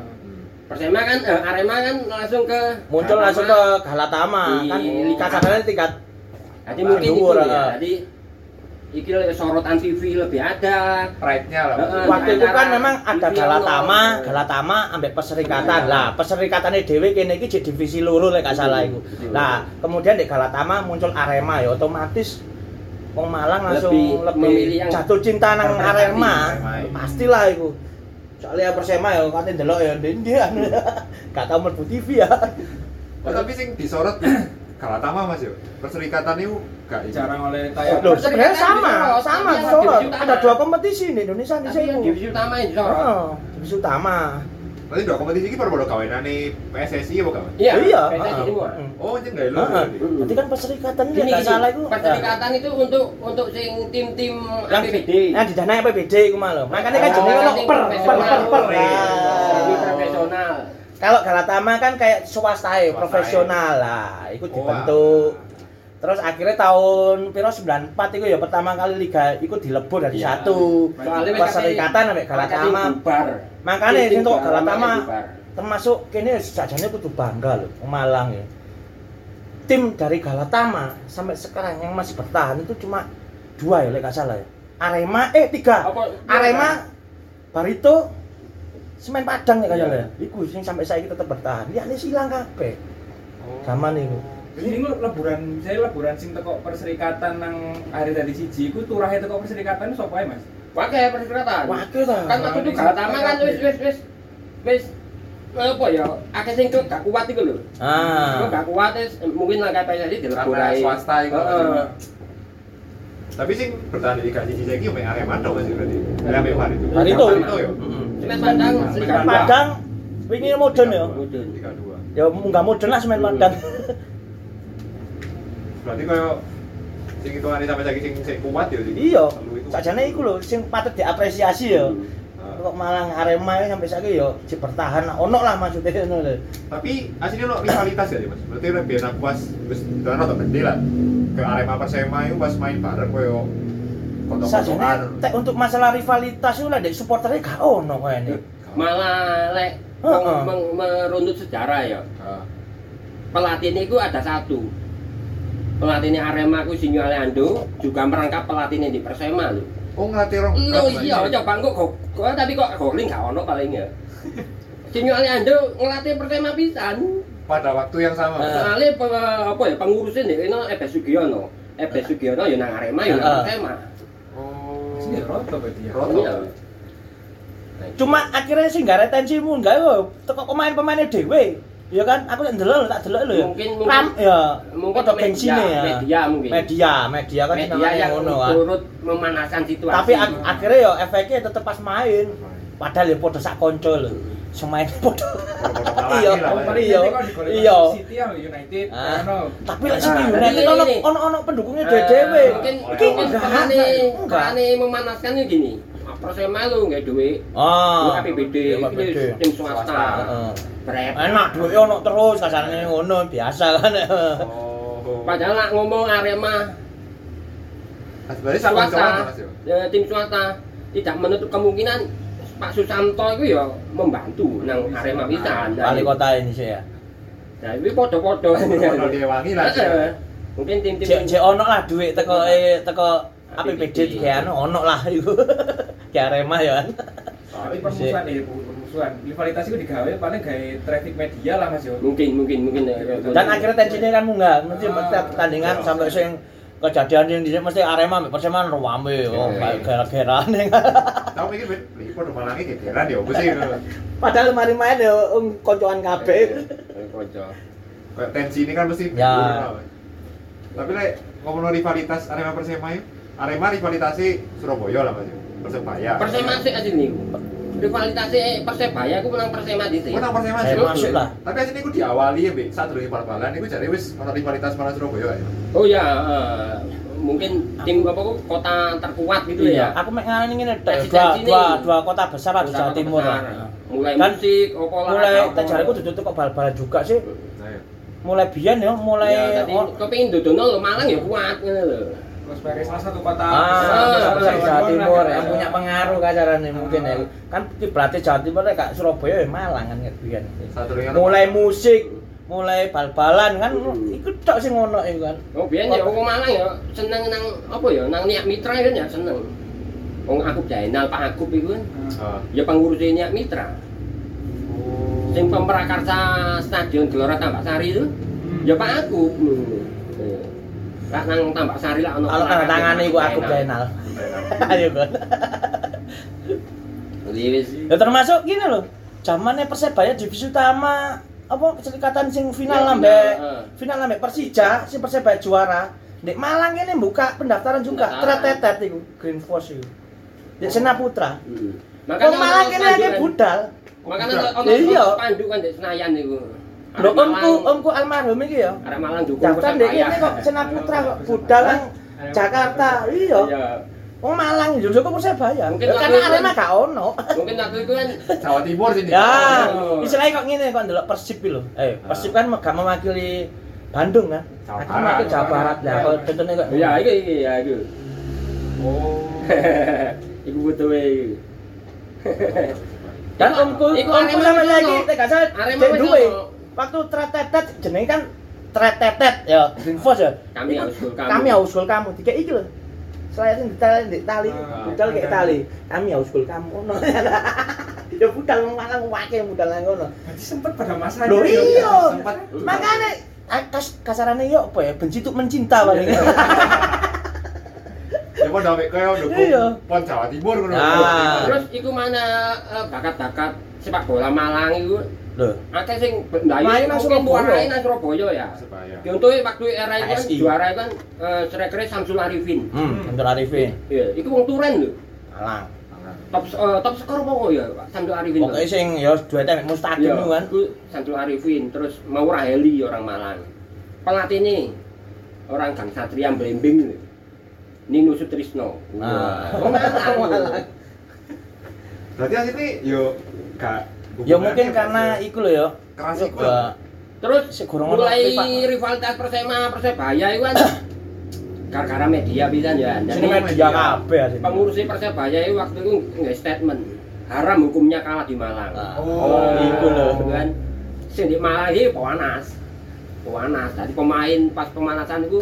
Speaker 6: Persema kan eh, Arema kan langsung ke
Speaker 5: Muncul
Speaker 6: Galatama.
Speaker 5: langsung ke Galatama
Speaker 6: Di
Speaker 5: kan
Speaker 6: Liga
Speaker 5: kasarannya tingkat
Speaker 6: Jadi mungkin itu ya. Jadi iki sorotan TV lebih ada.
Speaker 4: pride-nya lah.
Speaker 6: Heeh.
Speaker 5: waktu itu kan memang ada Galatama. Galatama ambek Perserikatan. Lah, Perserikatane dhewe kene iki jadi divisi loro lek gak salah iku. Lah, kemudian di Galatama muncul Arema ya otomatis wong Malang langsung
Speaker 6: Lebih
Speaker 5: lebih, jatuh cinta nang Arema.
Speaker 4: Arema.
Speaker 5: Pastilah iku. Soalnya Persema ya katanya delok ya ndi anu. Gak tau mlebu TV ya.
Speaker 4: Oh, tapi sing disorot Galatama Mas yo. Perserikatan itu gak.
Speaker 7: Jarang oleh tayang.
Speaker 5: Loh, sebenarnya sama, sama
Speaker 6: utama.
Speaker 5: Ada dua kompetisi di Indonesia di
Speaker 6: Tapi
Speaker 5: sini.
Speaker 6: divisi utama yang disorot.
Speaker 5: Oh, divisi utama.
Speaker 4: Nanti dua kompetisi iki baru-baru kawenane PSSI apa kawan?
Speaker 6: Iya,
Speaker 5: iya.
Speaker 6: PSSI semua.
Speaker 5: Hmm.
Speaker 4: Oh, anjing gak lo.
Speaker 5: Heeh. Berarti kan perserikatan ya
Speaker 6: Gini,
Speaker 5: nggak
Speaker 6: gini,
Speaker 5: salah itu.
Speaker 6: perserikatan itu untuk untuk sing tim-tim
Speaker 5: yang
Speaker 6: APBD.
Speaker 5: Yang didanai APBD iku malah. Makanya kan
Speaker 6: Oh,
Speaker 5: jenenge ono per per per per. Nah.
Speaker 6: profesional.
Speaker 5: Kalau Galatama kan kayak swasta ya,
Speaker 4: Swasta
Speaker 5: profesional lah. Iku
Speaker 4: Oh,
Speaker 5: dibentuk. Terus akhirnya tahun piro 94 itu ya pertama kali liga iku dilebur dari
Speaker 6: Iya.
Speaker 5: satu.
Speaker 6: Soalnya
Speaker 5: Perserikatan sampai Galatama. Makanya
Speaker 6: Tim-tim
Speaker 5: untuk
Speaker 6: Galatama
Speaker 5: termasuk kini sajane kudu bangga loh Malang ya. Tim dari Galatama sampai sekarang yang masih bertahan itu cuma dua ya, lek gak salah ya. Arema eh tiga.
Speaker 6: Apa-
Speaker 5: Arema, Barito, Semen Padang ya kayaknya ya. Iku sing sampai saya tetap bertahan. Ya ini silang kabeh. Zaman itu.
Speaker 7: Jadi ini leburan, saya leburan sing teko perserikatan nang hari tadi siji, iku turahe teko perserikatan sapa ae, Mas?
Speaker 6: Pakai perserikatan.
Speaker 5: Wakil ta.
Speaker 6: Kan waktu itu Galatama kan wis wis wis wis apa ya akeh sing tuh gak kuat iku lho.
Speaker 5: Ah.
Speaker 6: Gak kuat wis mungkin PSSI dilebur
Speaker 4: Karena
Speaker 6: ae.
Speaker 4: swasta iku.
Speaker 6: Heeh.
Speaker 4: Tapi sing bertahan di Liga Siji saiki mek Arema tok Mas berarti. Ya mek Barito.
Speaker 5: Barito.
Speaker 4: Barito yo.
Speaker 5: Mm-mm.
Speaker 6: Semen Padang.
Speaker 5: Padang wingi modern ya.
Speaker 6: Mudun.
Speaker 4: Liga 2.
Speaker 5: Ya munggah modern lah Semen Padang.
Speaker 4: Berarti koyo sing hitungane sampai saiki sing sing kuat yo sing.
Speaker 5: Iya. Sajane iku lho sing patut diapresiasi ya.
Speaker 4: Heeh.
Speaker 5: Kok Malang Arema ya sampai saiki ya si bertahan ono lah maksudnya ngono lho.
Speaker 4: Tapi aslinya lo rivalitas ya Mas. Berarti nek biyen aku pas wis dono tok gede lah. Ke Arema Persema itu pas main bareng koyo
Speaker 5: Sajane tek untuk masalah rivalitas itu lah dek supporternya gak ono kayaknya.
Speaker 6: Malah lek merunut sejarah ya.
Speaker 4: Heeh.
Speaker 6: Pelatihnya itu ada satu. Pelatihnya Arema ku Sinyo Aleando juga merangkap pelatihnya di Persema lho.
Speaker 4: Oh ngelatih rong.
Speaker 6: Lo
Speaker 4: klub,
Speaker 6: iya, coba kok kok kok- tapi kok goling gak ono paling ya. Sinyo Aleando ngelatih Persema pisan.
Speaker 4: Pada waktu yang sama.
Speaker 5: Heeh.
Speaker 6: Soalnya pe- apa ya pengurusnya nih, ini Ebes Sugiono. Ebes Sugiono ya nang Arema ya nang
Speaker 5: Heeh.
Speaker 6: Persema.
Speaker 4: Oh.
Speaker 7: Sini roto berarti ya.
Speaker 4: Roto.
Speaker 6: Iya.
Speaker 5: Cuma akhirnya sih gak retensi mun gak yo teko pemain-pemainnya dhewe. Ya kan, aku tak delok tak delok lho ya.
Speaker 6: Mungkin- mungkin-
Speaker 5: Ram ya,
Speaker 6: Mungkin
Speaker 5: padha gengsine ya.
Speaker 6: media mungkin.
Speaker 5: Media, media kan
Speaker 6: Media yang
Speaker 5: ngono kan.
Speaker 6: turut memanaskan situasi.
Speaker 5: Tapi ak- akhirnya ya efeknya tetep pas main. Padahal ya padha sak kanca lho. Semain.
Speaker 4: Foto-foto
Speaker 5: Iya, iya. Iya.
Speaker 7: City ya United,
Speaker 5: Ah. Tapi lek
Speaker 6: Nah,
Speaker 5: City United ono ono pendukungnya
Speaker 7: Eh,
Speaker 5: dhewe.
Speaker 6: mungkin mungkin perane memanaskannya gini. Persema lu nggak duit.
Speaker 5: Oh.
Speaker 6: Lu APBD,
Speaker 5: Iya, APBD.
Speaker 6: tim swasta.
Speaker 5: Heeh. Enak duit ono terus kasarnya ngono biasa kan.
Speaker 4: Oh.
Speaker 6: Padahal lah ngomong Arema
Speaker 4: Nah,
Speaker 6: swasta, ya, tim swasta tidak menutup kemungkinan Pak Susanto itu ya membantu nang Arema pisan.
Speaker 5: Wali kota ini sih ya.
Speaker 6: Nah, ini podo-podo.
Speaker 4: Lah.
Speaker 6: Heeh. Mungkin tim-tim
Speaker 5: Jek ono lah duit teko eh teko APBD digawe ono lah iku. Ki Arema ya kan.
Speaker 7: Tapi permusuhan nih, permusuhan. Rivalitas itu digawe paling gawe traffic media lah Mas yo.
Speaker 6: mungkin mungkin mungkin ya.
Speaker 5: Dan akhirnya tensinya kan munggah, mesti
Speaker 7: Ah.
Speaker 5: setiap pertandingan sampai sing kejadian yang di mesti Arema mbek Persema rame oh
Speaker 4: Iya,
Speaker 5: kayak
Speaker 4: iya.
Speaker 5: gara-garane.
Speaker 4: Tahu mikir ben, iki foto Malangi gegeran ya opo sih.
Speaker 5: Padahal mari main ya um, koncoan kabeh.
Speaker 6: Kocok.
Speaker 4: Kayak tensi ini kan mesti
Speaker 5: Ya.
Speaker 4: Tapi lek ngomong rivalitas Arema Persema itu Arema rivalitasi Surabaya lah Mas. Persebaya.
Speaker 6: Persema sih aja nih. Rivalitasnya Persebaya aku menang Persema di sini.
Speaker 4: Menang Persema
Speaker 5: Saya
Speaker 4: sih.
Speaker 5: masuk lah.
Speaker 4: Tapi asline iku diawali ya, Mbak. Saat durunge bal-balan iku jare wis ono rivalitas malah Surabaya ya.
Speaker 6: Oh ya, eh, mungkin tim apa kok kota terkuat gitu
Speaker 5: Iya,
Speaker 6: ya.
Speaker 5: aku mek ngarani ngene Dua,
Speaker 6: ini.
Speaker 5: dua, dua kota besar lah di Jawa Timur
Speaker 6: besar.
Speaker 5: lah.
Speaker 6: Mulai
Speaker 5: Kan
Speaker 6: musik, opo
Speaker 5: Mulai
Speaker 6: olahraga,
Speaker 5: tak
Speaker 6: opo.
Speaker 5: jariku duduk kok bal-balan juga sih.
Speaker 4: Nah, ya.
Speaker 5: Mulai biyen ya, mulai
Speaker 6: Ya, tadi kepengin dodono lo Malang ya kuat ngono lho.
Speaker 7: Terus sebagai salah satu kota
Speaker 5: Ah,
Speaker 6: Ah,
Speaker 5: besar
Speaker 6: ah,
Speaker 5: Jawa
Speaker 7: ah,
Speaker 5: Timur
Speaker 7: ah,
Speaker 5: yang
Speaker 7: ah.
Speaker 5: punya pengaruh kacarane mungkin ya. Kan kiblatnya Jawa Timur ya kak Surabaya ya Malang kan biyen.
Speaker 4: Saat durunge
Speaker 5: Mulai musik, mulai bal-balan kan
Speaker 6: Hmm.
Speaker 5: iku tok sing ngono iku kan.
Speaker 6: Oh biyen ya wong Malang ya seneng nang apa ya nang Niat Mitra kan ya seneng. Wong aku Jainal Pak Akub iku kan
Speaker 4: Ah.
Speaker 6: ya pengurusnya Niat Mitra. Sing pemrakarsa Stadion Gelora Tambak Sari itu ya Pak Akub. Lah nang Tambak Sari lah ono
Speaker 5: Kalau tanda
Speaker 6: olahraga
Speaker 5: tangan iku aku.
Speaker 6: Jainal.
Speaker 5: Ayo
Speaker 6: wis
Speaker 5: Ya termasuk gini loh. Zamannya Persebaya divisi utama apa kecerikatan sing final
Speaker 6: Ya,
Speaker 5: lambe
Speaker 6: final, eh.
Speaker 5: final lambe Persija sing Persebaya juara. Di Malang ini buka pendaftaran juga
Speaker 6: Pendaftaran.
Speaker 5: tretetet iku Green Force iku. Di Sena Putra.
Speaker 6: Heeh.
Speaker 5: Wong Malang ini
Speaker 6: panduan.
Speaker 5: budal.
Speaker 6: Makanya ono
Speaker 5: Iya.
Speaker 6: pandu kan di Senayan niku.
Speaker 5: Lho omku omku almarhum iki ya.
Speaker 6: Arek Malang dukung
Speaker 5: Daftar
Speaker 6: Persebaya.
Speaker 5: ini kok Sena Putra kok budal nang Jakarta. Iya.
Speaker 6: Iya.
Speaker 5: Wong Malang yo kok Persebaya.
Speaker 6: Mungkin
Speaker 5: Karena Arema
Speaker 6: kan-
Speaker 5: gak ono.
Speaker 6: Mungkin waktu itu kan
Speaker 4: Jawa Timur sini.
Speaker 5: Ya,
Speaker 6: Oh.
Speaker 5: istilahnya kok ngene kok ndelok Persib iki lho. Eh, Persib kan gak mewakili Bandung kan. Aku mewakili Jawa Barat ya. Kalau contohnya kok.
Speaker 6: ya iki iki ya itu.
Speaker 4: Oh.
Speaker 6: Iku butuh iki.
Speaker 5: Dan omku, omku sama lagi, gak salah
Speaker 6: Arema
Speaker 5: cek
Speaker 6: wis
Speaker 5: duwe.
Speaker 6: ono.
Speaker 5: Waktu tretetet jenenge kan tretetet ya, Greenfos ya.
Speaker 6: Kami
Speaker 5: Iku-
Speaker 6: haus gol kamu.
Speaker 5: Kami haus gol kamu. Tiga iki lho. Selain di tali, di tali,
Speaker 7: Ah,
Speaker 5: budal kayak tali. Kami haus gol kamu. Ono. Ya budal malang wake budal nang ngono.
Speaker 7: Berarti sempet pada masanya.
Speaker 5: Lho
Speaker 7: ya,
Speaker 5: iya.
Speaker 7: Sempat
Speaker 5: Makanya ah, kas kasarane yo apa ya benci tuh mencinta paling.
Speaker 4: Ya mau dawek kaya dukung
Speaker 5: Iya.
Speaker 4: pon Jawa Timur ngono.
Speaker 5: Ah.
Speaker 6: Terus iku mana eh, bakat-bakat sepak bola Malang iku
Speaker 5: Lho,
Speaker 6: akeh sing ndayu
Speaker 5: Main nang Surabaya.
Speaker 6: warai nang Surabaya ya. Contohnya waktu era itu kan juara itu kan eh, striker Samsul Arifin.
Speaker 5: hmm, Untuk Arifin.
Speaker 6: Iya, iku wong turen lho.
Speaker 5: Malang.
Speaker 6: Top eh, top skor apa ya, Pak? Samsul Arifin.
Speaker 5: Pokoknya sing ya duete mek Mustaqim
Speaker 6: Iya,
Speaker 5: itu kan.
Speaker 6: itu Samsul Arifin, terus Maura Heli orang Malang. Pelatih ini orang Gang Satria Blembing lho. Nino Sutrisno.
Speaker 5: Ah.
Speaker 6: Wah, Malang.
Speaker 4: Berarti asline yo gak
Speaker 5: Ya mungkin karena iku lho ya.
Speaker 4: keras iku.
Speaker 6: Terus mulai
Speaker 5: rival.
Speaker 6: rivalitas Persema Persebaya itu kan gara-gara media bisa ya.
Speaker 5: sini
Speaker 6: Jadi
Speaker 5: media kabeh
Speaker 6: pengurus Persebaya itu waktu itu nggak statement haram hukumnya kalah di Malang.
Speaker 5: Ah.
Speaker 4: Oh,
Speaker 5: iku lho.
Speaker 6: kan sing di Malang iki pewanas. Pewanas. Tadi pemain pas pemanasan itu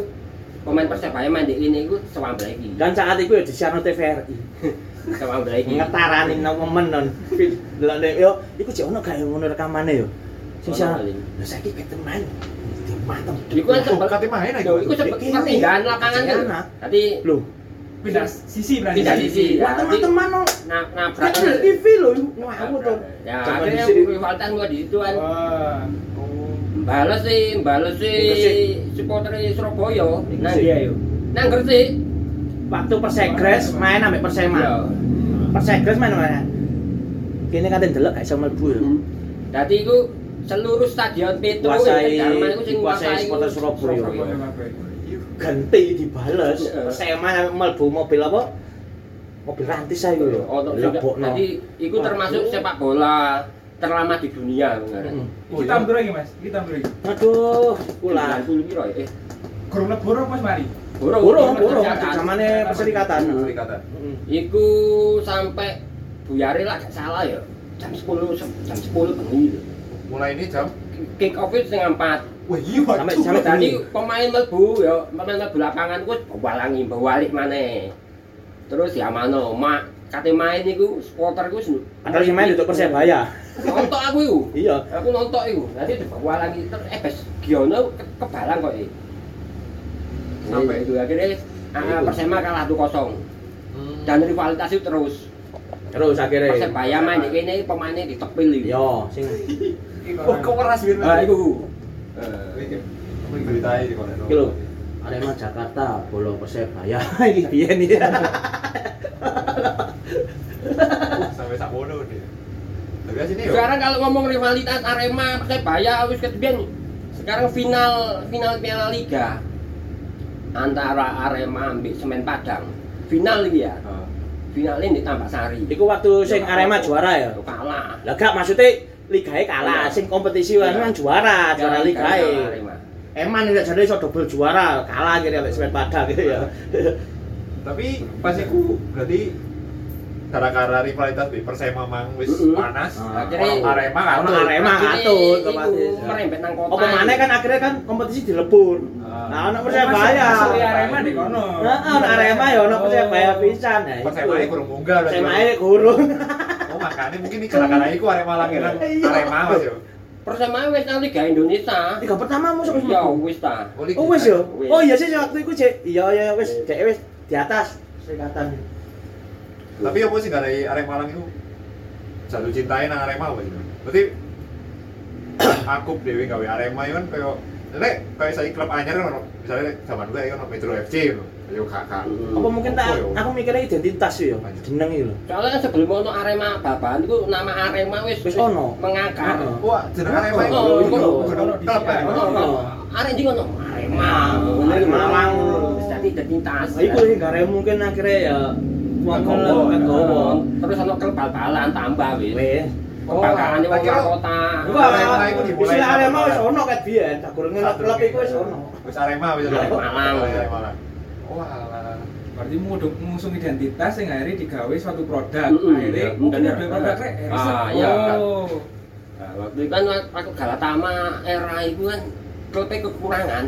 Speaker 6: pemain Persebaya main di ini itu sewamble iki.
Speaker 5: Dan saat itu ya disiarno TVRI.
Speaker 6: Sewamble iki.
Speaker 5: Ngetarani nang momen non. Delok yo iku jek ono gak ngono rekamane yo. Sing
Speaker 6: paling.
Speaker 5: Lah saiki ketemu main. Mantap.
Speaker 6: Iku kan sempet
Speaker 4: Kate main aja.
Speaker 6: Iku
Speaker 5: Iki
Speaker 6: perpindahan lapangan kan. Tadi
Speaker 5: Lho,
Speaker 7: pindah sisi berarti.
Speaker 6: Pindah sisi.
Speaker 5: wah teman-teman no.
Speaker 6: na nabrak.
Speaker 5: Kan di TV lho, ngawur to.
Speaker 6: Ya, akhirnya rivalitas gua di situ kan.
Speaker 7: Wah.
Speaker 6: Bales sih, bales sih supporter Surabaya. Nah dia yo. Nang Gresik.
Speaker 5: Waktu Persegres main ambek Persema.
Speaker 6: Iya.
Speaker 5: Persegres main mana? Kini kan delok gak iso mlebu ya.
Speaker 6: Dadi iku seluruh stadion Petro
Speaker 5: Kuasai-
Speaker 6: nguasai
Speaker 5: supporter Surabaya.
Speaker 7: Surabaya.
Speaker 5: Ganti dibales.
Speaker 6: Iya.
Speaker 5: Persema mlebu mobil apa? Mobil rantis ae yo.
Speaker 6: Oh,
Speaker 5: Lebokno.
Speaker 6: Jadi iku termasuk sepak bola terlama di dunia bener.
Speaker 5: Mm.
Speaker 7: Kita ambil lagi mas, kita ambil lagi.
Speaker 5: Aduh, kula.
Speaker 6: 90 piro ya? Eh,
Speaker 7: Kurang lebih buruk mas Mari.
Speaker 6: Burung.
Speaker 5: Burung, burung. Zamane perserikatan.
Speaker 4: Perserikatan.
Speaker 5: Mm.
Speaker 6: Iku sampai Buyari lah gak salah ya. Jam 10 jam 10 bengi.
Speaker 4: Mulai ini jam
Speaker 6: Kick off itu setengah 4.
Speaker 4: Wah, iya
Speaker 5: Sampai- sampai
Speaker 6: Tadi pemain mlebu ya, pemain mlebu lapangan ku bawalangi balik maneh. Terus ya mano, mak kate main iku supporter ku sen-
Speaker 5: Padahal sing main untuk Persebaya.
Speaker 6: Nontok aku iku.
Speaker 5: Iya.
Speaker 6: Aku nontok iku. Nanti dibawa lagi terus eh bes Giono ke- kebalang kok iki. Sampai itu akhirnya ah, Persema kalah 2-0. Dan rivalitas itu terus.
Speaker 5: Terus akhirnya.
Speaker 6: Persebaya main di kene pemainnya ditepil iki.
Speaker 5: Yo, sing
Speaker 4: Oh, kok keras gitu.
Speaker 6: Ah iku. Eh,
Speaker 4: Apa diberitai di kono?
Speaker 5: iki lho. Arema Jakarta, Bolo Persebaya. Iki biyen iki.
Speaker 4: sampai sak mono deh yo
Speaker 6: Sekarang kalau ngomong rivalitas Arema Persebaya wis ketebian sekarang final final Piala Liga antara Arema ambil Semen Padang. Final iki ya. Final ini Tambak Sari.
Speaker 5: Iku waktu sing Arema juara ya.
Speaker 6: kalah.
Speaker 5: Lah gak maksudnya ligae kalah,
Speaker 6: Iya.
Speaker 5: sing kompetisi wae kan juara, juara ligae.
Speaker 6: Arema.
Speaker 5: Eman nek jane iso double juara, kalah kira ambek Semen Padang gitu ya.
Speaker 4: tapi pas iku berarti gara-gara rivalitas di Persema mang wis panas
Speaker 5: Ah.
Speaker 4: orang Arema kan
Speaker 5: Arema katut otomatis.
Speaker 6: merembet nang kota.
Speaker 5: Apa mana kan akhirnya kan kompetisi dilebur.
Speaker 4: Ah.
Speaker 5: Nah, ono Persebaya.
Speaker 7: Asli Arema di kono.
Speaker 5: Heeh, ono Arema ya ono Persebaya pisan ya.
Speaker 4: Persema ini kurang munggah berarti.
Speaker 5: Persebaya gurung.
Speaker 4: oh makanya mungkin ini gara-gara iku Arema langganan
Speaker 5: Iya.
Speaker 4: Arema mas yo
Speaker 6: Persema wis nang Liga Indonesia.
Speaker 5: Liga pertama musuh wis
Speaker 6: Ya wis ta.
Speaker 4: Oh,
Speaker 5: Oh wis ya.
Speaker 6: Wis.
Speaker 5: Oh iya sih waktu itu cek. Iya iya wis cek wis di atas serikatan.
Speaker 4: Tapi apa sih gara Arema lang itu jatuh cintain nang Arema apa gitu berarti aku dewi gawe Arema itu kan kayak Lek, kayak saya klub anyar kan misalnya zaman gue kan ono Metro FC. Ayo kakak.
Speaker 5: Apa mungkin tak aku mikirnya identitas sih ya. Jeneng iki lho.
Speaker 6: Soalnya kan sebelum ono Arema babahan itu nama Arema wis
Speaker 5: Wis ono.
Speaker 6: mengakar.
Speaker 4: Wah, jeneng Arema itu.
Speaker 6: Oh,
Speaker 4: Iku kan.
Speaker 6: Ono ono. Arek ndi ono Arema. Ngene
Speaker 5: Malang.
Speaker 6: Wis dadi identitas.
Speaker 5: Iku sing gare mungkin akhirnya ya wong.
Speaker 6: Terus ono klub bal-balan tambah wis.
Speaker 5: Wis.
Speaker 4: Kira-
Speaker 6: kota.
Speaker 5: Enggak,
Speaker 4: Arema iku
Speaker 5: wis ono ket biyen, tak gurung klub iku wis ono.
Speaker 4: Wis Arema wis Arema. Wah.
Speaker 7: Berarti muduk ngusung identitas yang akhirnya digawe suatu produk. Akhirnya
Speaker 6: Iya,
Speaker 7: mungkin ada produk rek.
Speaker 6: Ah.
Speaker 7: Oh.
Speaker 6: Nah, waktu itu kan aku Galatama era itu kan klubnya kekurangan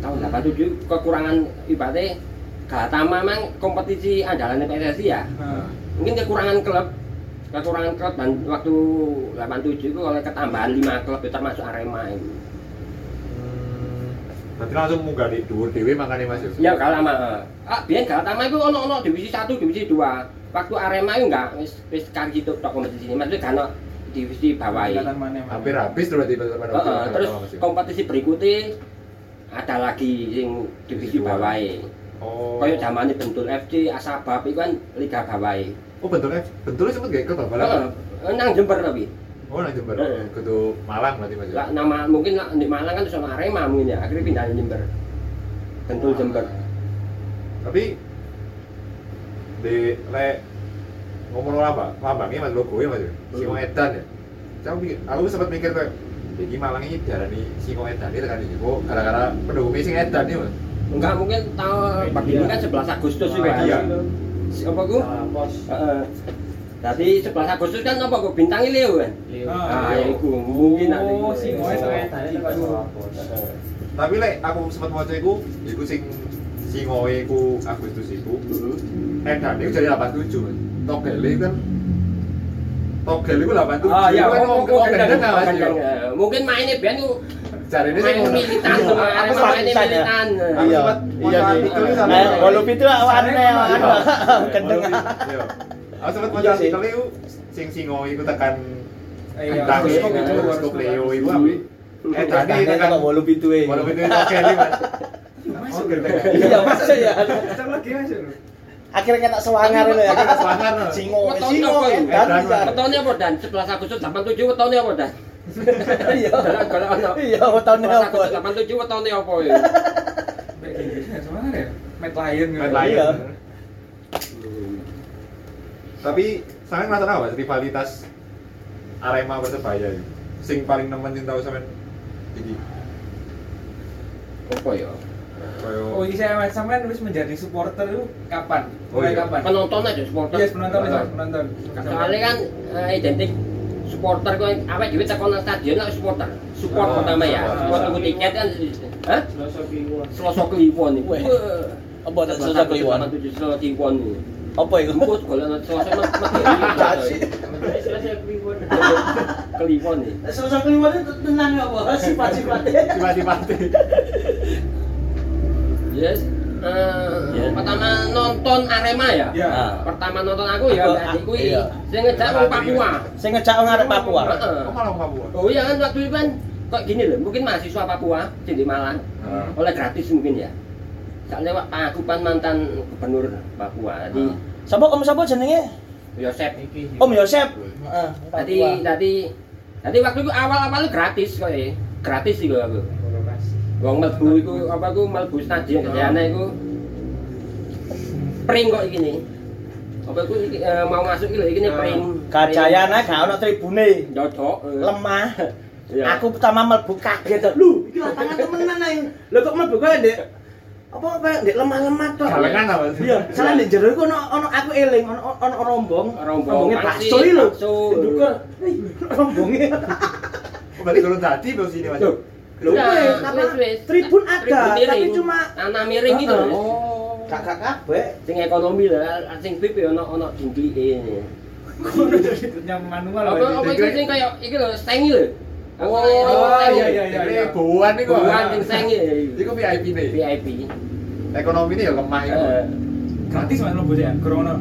Speaker 6: tahun 87 kekurangan ibaratnya Galatama memang kompetisi andalan PSSI ya?
Speaker 7: Nah,
Speaker 6: mungkin kekurangan klub. Kekurangan klub dan waktu 87 itu oleh ketambahan 5 klub itu termasuk Arema itu.
Speaker 4: Hmm. Berarti langsung munggah di dhuwur dhewe makane Mas.
Speaker 6: ya Galatama ah biar Galatama itu ono ono divisi 1 divisi 2 waktu Arema itu enggak wis wis kari gitu tok kompetisi ini. Maksudnya kan divisi bawah
Speaker 7: mana.
Speaker 4: Hampir habis tuh berarti pada pada
Speaker 6: Heeh, terus kompetisi berikutnya ada lagi yang divisi
Speaker 4: Divisi
Speaker 6: bawah
Speaker 4: Oh.
Speaker 6: kayak zamannya Bentul FC, Asabab itu kan liga bawah
Speaker 4: Oh, bentuknya bentuknya sempet gak ikut apa?
Speaker 6: Heeh, nang Jember tapi
Speaker 4: Oh, nang Jember.
Speaker 6: Heeh.
Speaker 4: Kudu Malang berarti Mas.
Speaker 6: lah, nama mungkin lah, di Malang kan sama Arema mungkin ya akhirnya pindah ke Jember Bentul Jember
Speaker 4: Tapi di le ngomong apa? Lambangnya Mas logonya Mas. Singo Edan ya. Mikir, aku sempat mikir kayak iki Malang ini darani Singo Edan itu kan iki. Oh, gara-gara pendukungnya Singo Edan nih, Mas.
Speaker 6: Enggak mungkin tahun berdiri kan 11 Agustus juga
Speaker 4: Ah, iya.
Speaker 6: Apa ku? Heeh. Tadi 11 Agustus kan apa ku bintangnya Leo kan?
Speaker 7: Ah,
Speaker 6: Ah, ya iku mungkin nanti.
Speaker 7: Oh, si Ngoe
Speaker 6: Heeh.
Speaker 7: Heeh.
Speaker 4: Tapi lek aku sempat maca iku, iku sing Singo iku Agustus iku.
Speaker 6: Heeh.
Speaker 4: Edan itu jadi 87 Mas. Togel itu kan Togel itu 87.
Speaker 6: Ah ya,
Speaker 4: Itu kan.
Speaker 6: Eh, Mungkin mainnya biar tuh
Speaker 4: Cari ini sih
Speaker 6: militan tuh,
Speaker 5: Aku
Speaker 6: Arema
Speaker 5: sempat
Speaker 6: mainnya
Speaker 5: bisa, ya.
Speaker 6: militan.
Speaker 4: Aku
Speaker 5: Iya.
Speaker 4: sempat
Speaker 5: Iya
Speaker 4: itu sama.
Speaker 5: Nah, walaupun itu awane
Speaker 4: Iya.
Speaker 5: anu.
Speaker 4: Iya. Aku sempat
Speaker 5: Iya sih.
Speaker 4: artikel itu sing singo iku tekan
Speaker 7: Iya, harus
Speaker 4: itu
Speaker 7: harus.
Speaker 4: Leo itu? Eh tadi tekan
Speaker 5: kok wolu pitu e.
Speaker 4: Walaupun itu ini Mas.
Speaker 7: Masuk
Speaker 4: Oh.
Speaker 5: Iya, masuk ya.
Speaker 7: Lagi masuk.
Speaker 5: Akhirnya kena sewangar ini ya.
Speaker 4: Sewangar.
Speaker 5: Singo, singo
Speaker 6: apa ya?
Speaker 5: Edan, bisa.
Speaker 6: Wetonnya apa dan 11 Agustus 87 wetonnya apa dan?
Speaker 5: Iya.
Speaker 6: Kalau ono
Speaker 5: Iya, wetone
Speaker 6: 11
Speaker 5: apa?
Speaker 6: Agustus 87 wetonnya apa ya?
Speaker 7: Sebenarnya ya. Lion gitu.
Speaker 4: Lion.
Speaker 5: Iya.
Speaker 4: Tapi saya ngerasa apa rivalitas Arema Persebaya ini? Sing paling nemenin tau sampean iki.
Speaker 6: Apa ya?
Speaker 7: Oh, ini saya sampean wis menjadi supporter itu kapan?
Speaker 4: Oh,
Speaker 7: Mulai
Speaker 4: iya.
Speaker 7: kapan?
Speaker 6: Penonton aja supporter.
Speaker 7: Yes, penonton
Speaker 4: Ah.
Speaker 7: Mas, penonton.
Speaker 6: Soalnya kan eh, identik supporter kok apa dhewe tekan nang stadion lah supporter. Support
Speaker 4: Ah,
Speaker 6: pertama ya. Support tuku tiket kan. Hah? Selasa Kliwon iki.
Speaker 5: Weh.
Speaker 6: Wah.
Speaker 5: Apa tak susah kliwon?
Speaker 6: 87 Selasa Kliwon.
Speaker 5: Apa itu?
Speaker 6: Emput golek Selasa mati.
Speaker 5: Cacik.
Speaker 6: Kliwon iki.
Speaker 5: Sosok kliwon itu tenang ya, apa? Sifat-sifatnya.
Speaker 4: Sifat-sifatnya.
Speaker 6: Yes. Eh, pertama nonton Arema ya?
Speaker 7: Ya.
Speaker 5: Ah.
Speaker 6: Pertama nonton aku ya
Speaker 5: Aku-
Speaker 6: berarti kuwi
Speaker 5: iya.
Speaker 6: sing ngejak wong Papua.
Speaker 5: Saya ngejak orang arek Papua.
Speaker 6: Heeh.
Speaker 4: Oh malah Papua.
Speaker 6: Oh iya kan waktu itu kan kok gini loh, mungkin mahasiswa Papua sing di Malang
Speaker 4: Heeh.
Speaker 6: oleh gratis mungkin ya. Soalnya Pak Pakupan mantan gubernur Papua. Jadi
Speaker 5: Sapa om sapa jenenge?
Speaker 6: Yosep
Speaker 5: Om Yosep. Heeh.
Speaker 6: Tadi tadi tadi waktu itu awal-awal gratis kok ya. Gratis sih aku. Wong mlebu iku apa ku mlebu stadion Gajayana iku pring kok iki nih. Apa iku iki, eh, mau masuk iki lho iki pring.
Speaker 5: Gajayana gak ono tribune.
Speaker 6: Dodok. eh.
Speaker 5: Lemah.
Speaker 6: Iya.
Speaker 5: Aku pertama mlebu kaget. Lu, iki lapangan temenan ae. Lho kok mlebu kowe Ndek? Apa kayak ndek lemah-lemah tok.
Speaker 4: Galengan apa sih?
Speaker 5: Iya, salah ndek jero iku ono ono aku eling ono ono rombong.
Speaker 6: Rombong.
Speaker 5: Rombonge
Speaker 6: Pasti
Speaker 5: bakso iki lho.
Speaker 6: bakso.
Speaker 5: Rombonge.
Speaker 4: Berarti turun tadi bos ini mas.
Speaker 6: Loh. Nah,
Speaker 5: wes, apa?
Speaker 6: wes, wes.
Speaker 5: Tribun ada,
Speaker 6: Tribun
Speaker 5: tapi cuma
Speaker 6: tanah miring gitu.
Speaker 4: Oh.
Speaker 5: kakak kabeh.
Speaker 6: Sing ekonomi lah, sing VIP ya ono ono dingklike.
Speaker 7: Yang manual
Speaker 6: Apa apa iku sing kaya iki lho, stengi lho.
Speaker 4: Oh,
Speaker 6: kaya
Speaker 7: iya, iya, iya.
Speaker 4: Ini buan nih kok.
Speaker 6: Buan sing stengi.
Speaker 4: Iku VIP nih.
Speaker 6: VIP.
Speaker 4: Ekonomi ini ya lemah ya.
Speaker 7: Gratis mas lo bocah krono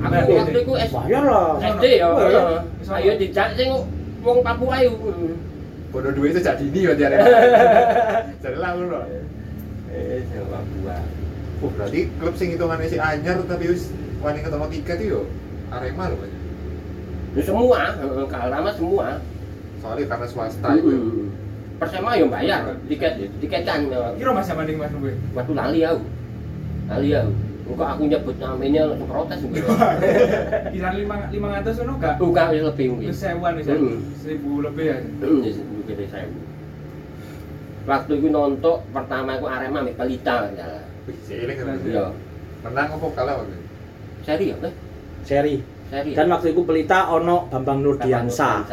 Speaker 6: Aku waktu iku
Speaker 5: Bayar lah.
Speaker 6: SD ya.
Speaker 5: Iya.
Speaker 6: Ayo dijak sing wong Papua ayo.
Speaker 4: Bodoh duit itu jadi ini berarti ada. Jadi lalu loh.
Speaker 6: Eh, sing Papua.
Speaker 4: Oh, berarti klub sing hitungannya si anyar tapi wis wani ketemu tiket itu yo Arema loh.
Speaker 6: Ya semua, heeh, Kalama semua.
Speaker 4: Soalnya karena swasta itu.
Speaker 6: Persema yo bayar tiket tiket kan.
Speaker 7: kira mas yang banding mas gue
Speaker 6: Waktu lali aku. Lali aku. Kok aku nyebut namanya langsung protes gitu.
Speaker 7: kisaran lima lima ratus ono gak
Speaker 6: Bukan wis lebih mungkin.
Speaker 7: Ya?
Speaker 6: Hmm.
Speaker 7: seribu lebih ya
Speaker 6: ya sebelum gede saya. Waktu itu nonton pertama aku Arema ambek Pelita ya.
Speaker 4: Kan.
Speaker 6: Iya.
Speaker 4: Menang apa kalah waktu itu?
Speaker 6: Seri ya?
Speaker 5: Seri.
Speaker 6: Seri.
Speaker 5: Dan waktu itu pelita ono Bambang Nurdiansa.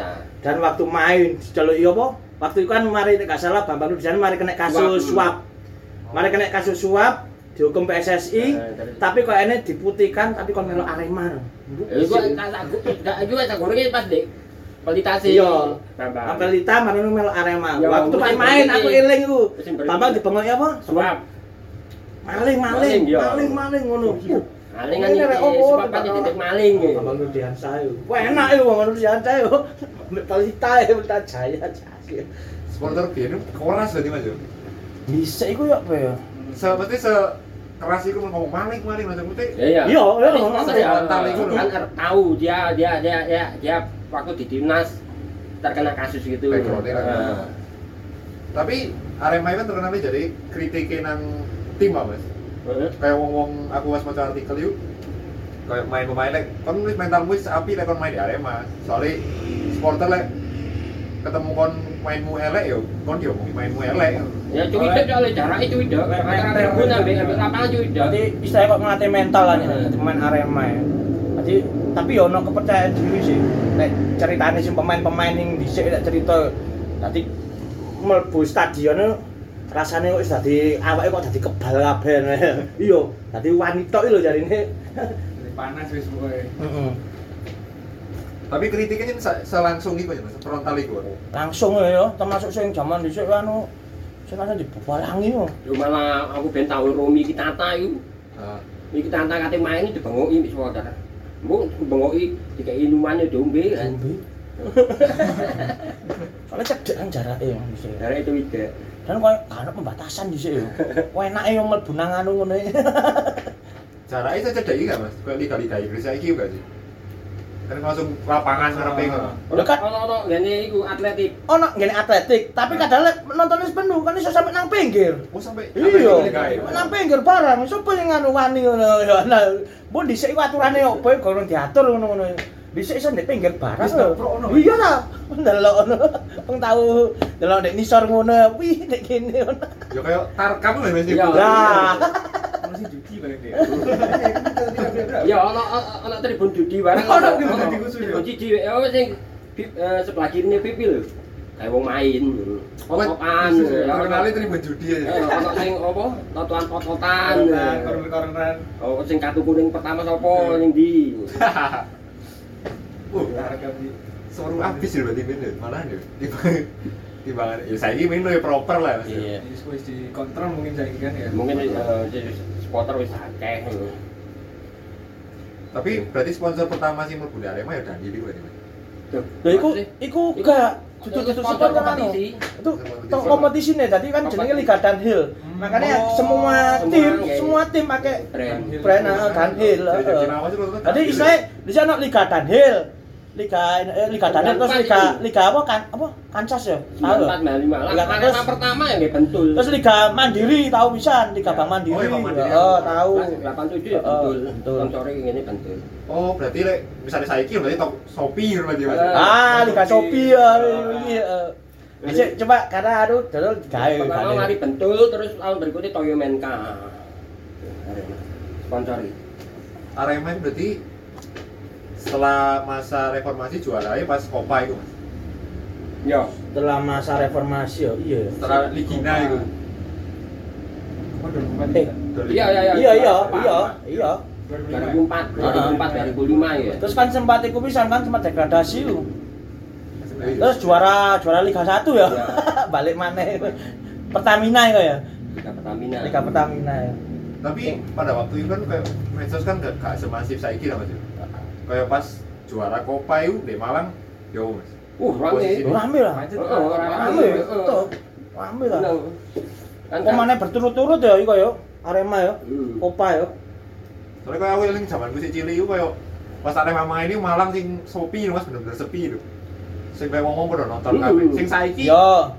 Speaker 5: Dan waktu main diceluki apa? Waktu itu kan mari nek gak salah Bambang Nurdiansa mari kena kasus
Speaker 6: Suap.
Speaker 5: suap. Mari kena kasus suap dihukum PSSI,
Speaker 6: Eh,
Speaker 5: tapi kok ini diputihkan tapi kon melu Arema.
Speaker 6: Eh, gua tak tak gak juga tak gorengnya pas dek. Pelita sih.
Speaker 5: Iya. Pelita mari melu Arema.
Speaker 6: Ya,
Speaker 5: Waktu
Speaker 6: mungkin
Speaker 5: main aku eling ku.
Speaker 6: Mungkin berarti-
Speaker 5: Bambang dibengok apa?
Speaker 6: Suap.
Speaker 5: Maling, maling,
Speaker 6: Maling, iya.
Speaker 5: maling, maling ngono.
Speaker 6: Maling kan iki
Speaker 5: oh,
Speaker 6: suap kan titik maling. ya.
Speaker 5: Bambang Nurdiansa yo. Wah enak yo Bambang Nurdiansa yo. Mbek Pelita ya Pelita Jaya. Jaya.
Speaker 4: Supporter biyen keras berarti Mas yo.
Speaker 5: Bisa iku ya apa ya?
Speaker 4: Mesti se keras iku ngomong maling maling macam putih.
Speaker 6: Ya ya.
Speaker 5: Iya, iya,
Speaker 6: Tapi
Speaker 5: ngomong
Speaker 6: masa
Speaker 5: apa?
Speaker 6: ya,
Speaker 4: Mental itu loh.
Speaker 6: kan tahu dia dia dia dia dia waktu di timnas terkena kasus gitu.
Speaker 4: Backgroundnya kan.
Speaker 6: Eh,
Speaker 4: Tapi Arema itu kan terkenalnya jadi kritikin nang tim Mas. Kayak wong-wong aku pas maca artikel yuk. Kayak main pemain lek kon wis mentalmu wis api lek kon main di Arema. Soalnya supporter lek ketemu kon mainmu elek yo, kon diomongi mainmu elek.
Speaker 6: Ya cuy dek soalnya jaraknya. Kata tribun ambil ambil lapangan cuy dek.
Speaker 5: Jadi istilahnya kok ngelatih mental lah nih, pemain Arema ya. Jadi tapi yo ono kepercayaan diri sih. Nek ceritane sing pemain-pemain yang dhisik nek cerita dadi mlebu stadion rasane kok dadi awake kok dadi kebal kabeh. Iya, dadi wanita lho jarine.
Speaker 7: Panas wis pokoknya
Speaker 5: Heeh.
Speaker 4: Tapi kritiknya se- selangsung iku ya, Mas, frontal iku.
Speaker 5: Langsung ya yo, termasuk sing jaman dhisik anu sing ana dibubalangi yo.
Speaker 6: Yo malah aku ben tahu Romi Kitata itu.
Speaker 4: Nah,
Speaker 6: Iki tante kate main itu dibengoki mbek saudara. Mbok bengoki dikai minumannya diombe kan.
Speaker 5: Zombi. Soalnya cedek kan jarake yo dhisik.
Speaker 6: Dari itu ide.
Speaker 5: Dan kok gak ada pembatasan dhisik yo. Kok enake yo mlebu nang anu
Speaker 4: jaraknya saja cedek iki gak, Mas? Kayak liga-liga Inggris saiki juga sih. Kan langsung lapangan ngarepe ngono.
Speaker 6: Ono
Speaker 5: kan-
Speaker 6: ono ngene iku atletik.
Speaker 5: ono ngene atletik, tapi kadang lek nonton wis penuh kan iso sampe nang pinggir.
Speaker 4: Oh sampai
Speaker 5: Iya,
Speaker 4: ya.
Speaker 5: nang pinggir barang. Sopo sing nganu wani ngono ya. Nah, mbok dhisik iku aturane opo ya gorong diatur ngono-ngono. Dhisik iso ndek pinggir barang. Lho.
Speaker 7: ono.
Speaker 5: Iya ta. Ndelok ngono. Wong tau ndelok ndek nisor ngono, wih ndek kene ngono.
Speaker 4: Ya kayak tarkam lho.
Speaker 6: Iya.
Speaker 5: Lah,
Speaker 7: masih judi paling dia
Speaker 6: Ya ono- ono tribun judi bareng.
Speaker 7: Ono tribun judi khusus ya?
Speaker 6: Tribun judi ya wis sing eh, sebelah kirinya pipi lho. Kayak wong main. Pot-potan.
Speaker 4: ya. Kenali tribun judi
Speaker 6: Eh,
Speaker 4: ya.
Speaker 6: ono sing apa? Totoan pot-potan.
Speaker 7: koron-koron
Speaker 6: Oh, sing kartu kuning pertama sapa ning ndi?
Speaker 4: Uh, seru abis ya berarti bener malah ya. Timbang- Timbangan ya saiki main lo ya proper lah.
Speaker 5: Iya.
Speaker 7: wis di kontrol mungkin saya kan ya
Speaker 6: Mungkin eh, jadi supporter wis akeh.
Speaker 4: Tapi berarti sponsor pertama sih mlebu Arema ya Dandi berarti.
Speaker 5: Lha iku iku gak Dudu dudu
Speaker 6: sponsor kompetisi.
Speaker 5: Itu kompetisi nih, tadi kan jenenge Liga Dunhill. Makanya
Speaker 7: Oh,
Speaker 5: semua
Speaker 6: semua
Speaker 5: tim, semua tim pakai
Speaker 6: Brand.
Speaker 5: brand uh, Dunhill.
Speaker 4: Jadi lu tuh
Speaker 5: Jadi istilahnya di sana Liga Dunhill, Liga eh, Liga Dunhill terus Liga. Liga apa kan apa Kansas ya? Tahu.
Speaker 6: Empat
Speaker 5: ya? Liga terus-
Speaker 6: pertama yang kayak bentul.
Speaker 5: Terus Liga Mandiri tahu pisan, Liga Bank Mandiri.
Speaker 4: Oh, iya, Bank Mandiri.
Speaker 5: Oh, tahu.
Speaker 6: Delapan tujuh ya
Speaker 5: Heeh,
Speaker 6: bentul.
Speaker 5: bentul.
Speaker 6: Sponsornya ini bentul.
Speaker 4: Oh, berarti lek misalnya saiki berarti tok Shopee berarti Mas.
Speaker 5: Ah, Liga Shopee ya. Iya. Bisa coba karena aduh dulu gawe
Speaker 6: Pertama mari bentul, terus tahun berikutnya Toyo Menka. Sponsori.
Speaker 4: Arema berarti setelah masa reformasi juaranya pas Copa itu Mas.
Speaker 6: Yo.
Speaker 5: Setelah masa reformasi ya, iya.
Speaker 4: Setelah Ligina itu.
Speaker 7: 2004
Speaker 5: Eh,
Speaker 6: Iya iya iya.
Speaker 5: Iya iya iya iya.
Speaker 6: 2004, 2004, 2005 ya.
Speaker 5: Terus kan sempat iku pisan kan sempat degradasi lu.
Speaker 4: Iya.
Speaker 5: Terus juara juara Liga 1 ya.
Speaker 6: Iya.
Speaker 5: Balik mana Pertamina itu ya.
Speaker 6: Liga Pertamina.
Speaker 5: Liga Pertamina ya.
Speaker 4: Tapi pada waktu itu kan kayak medsos kan gak, gak semasif saiki lah Mas. Kayak pas juara Copa itu di Malang, yo Mas.
Speaker 6: Uh, rame.
Speaker 5: Oh, rame lah.
Speaker 6: Rame.
Speaker 5: Betul. Rame lah.
Speaker 6: Bener. Kan
Speaker 5: Kok mana berturut-turut ya iku ya. Arema ya.
Speaker 6: Hmm.
Speaker 5: Kopa ya.
Speaker 4: Soalnya kayak aku yang zaman gue cilik itu kayak pas Arema main ini Malang sing sepi Mas bener-bener sepi itu. Sing kayak ngomong pada nonton
Speaker 6: Hmm.
Speaker 4: kabeh. Sing saiki
Speaker 5: Yo.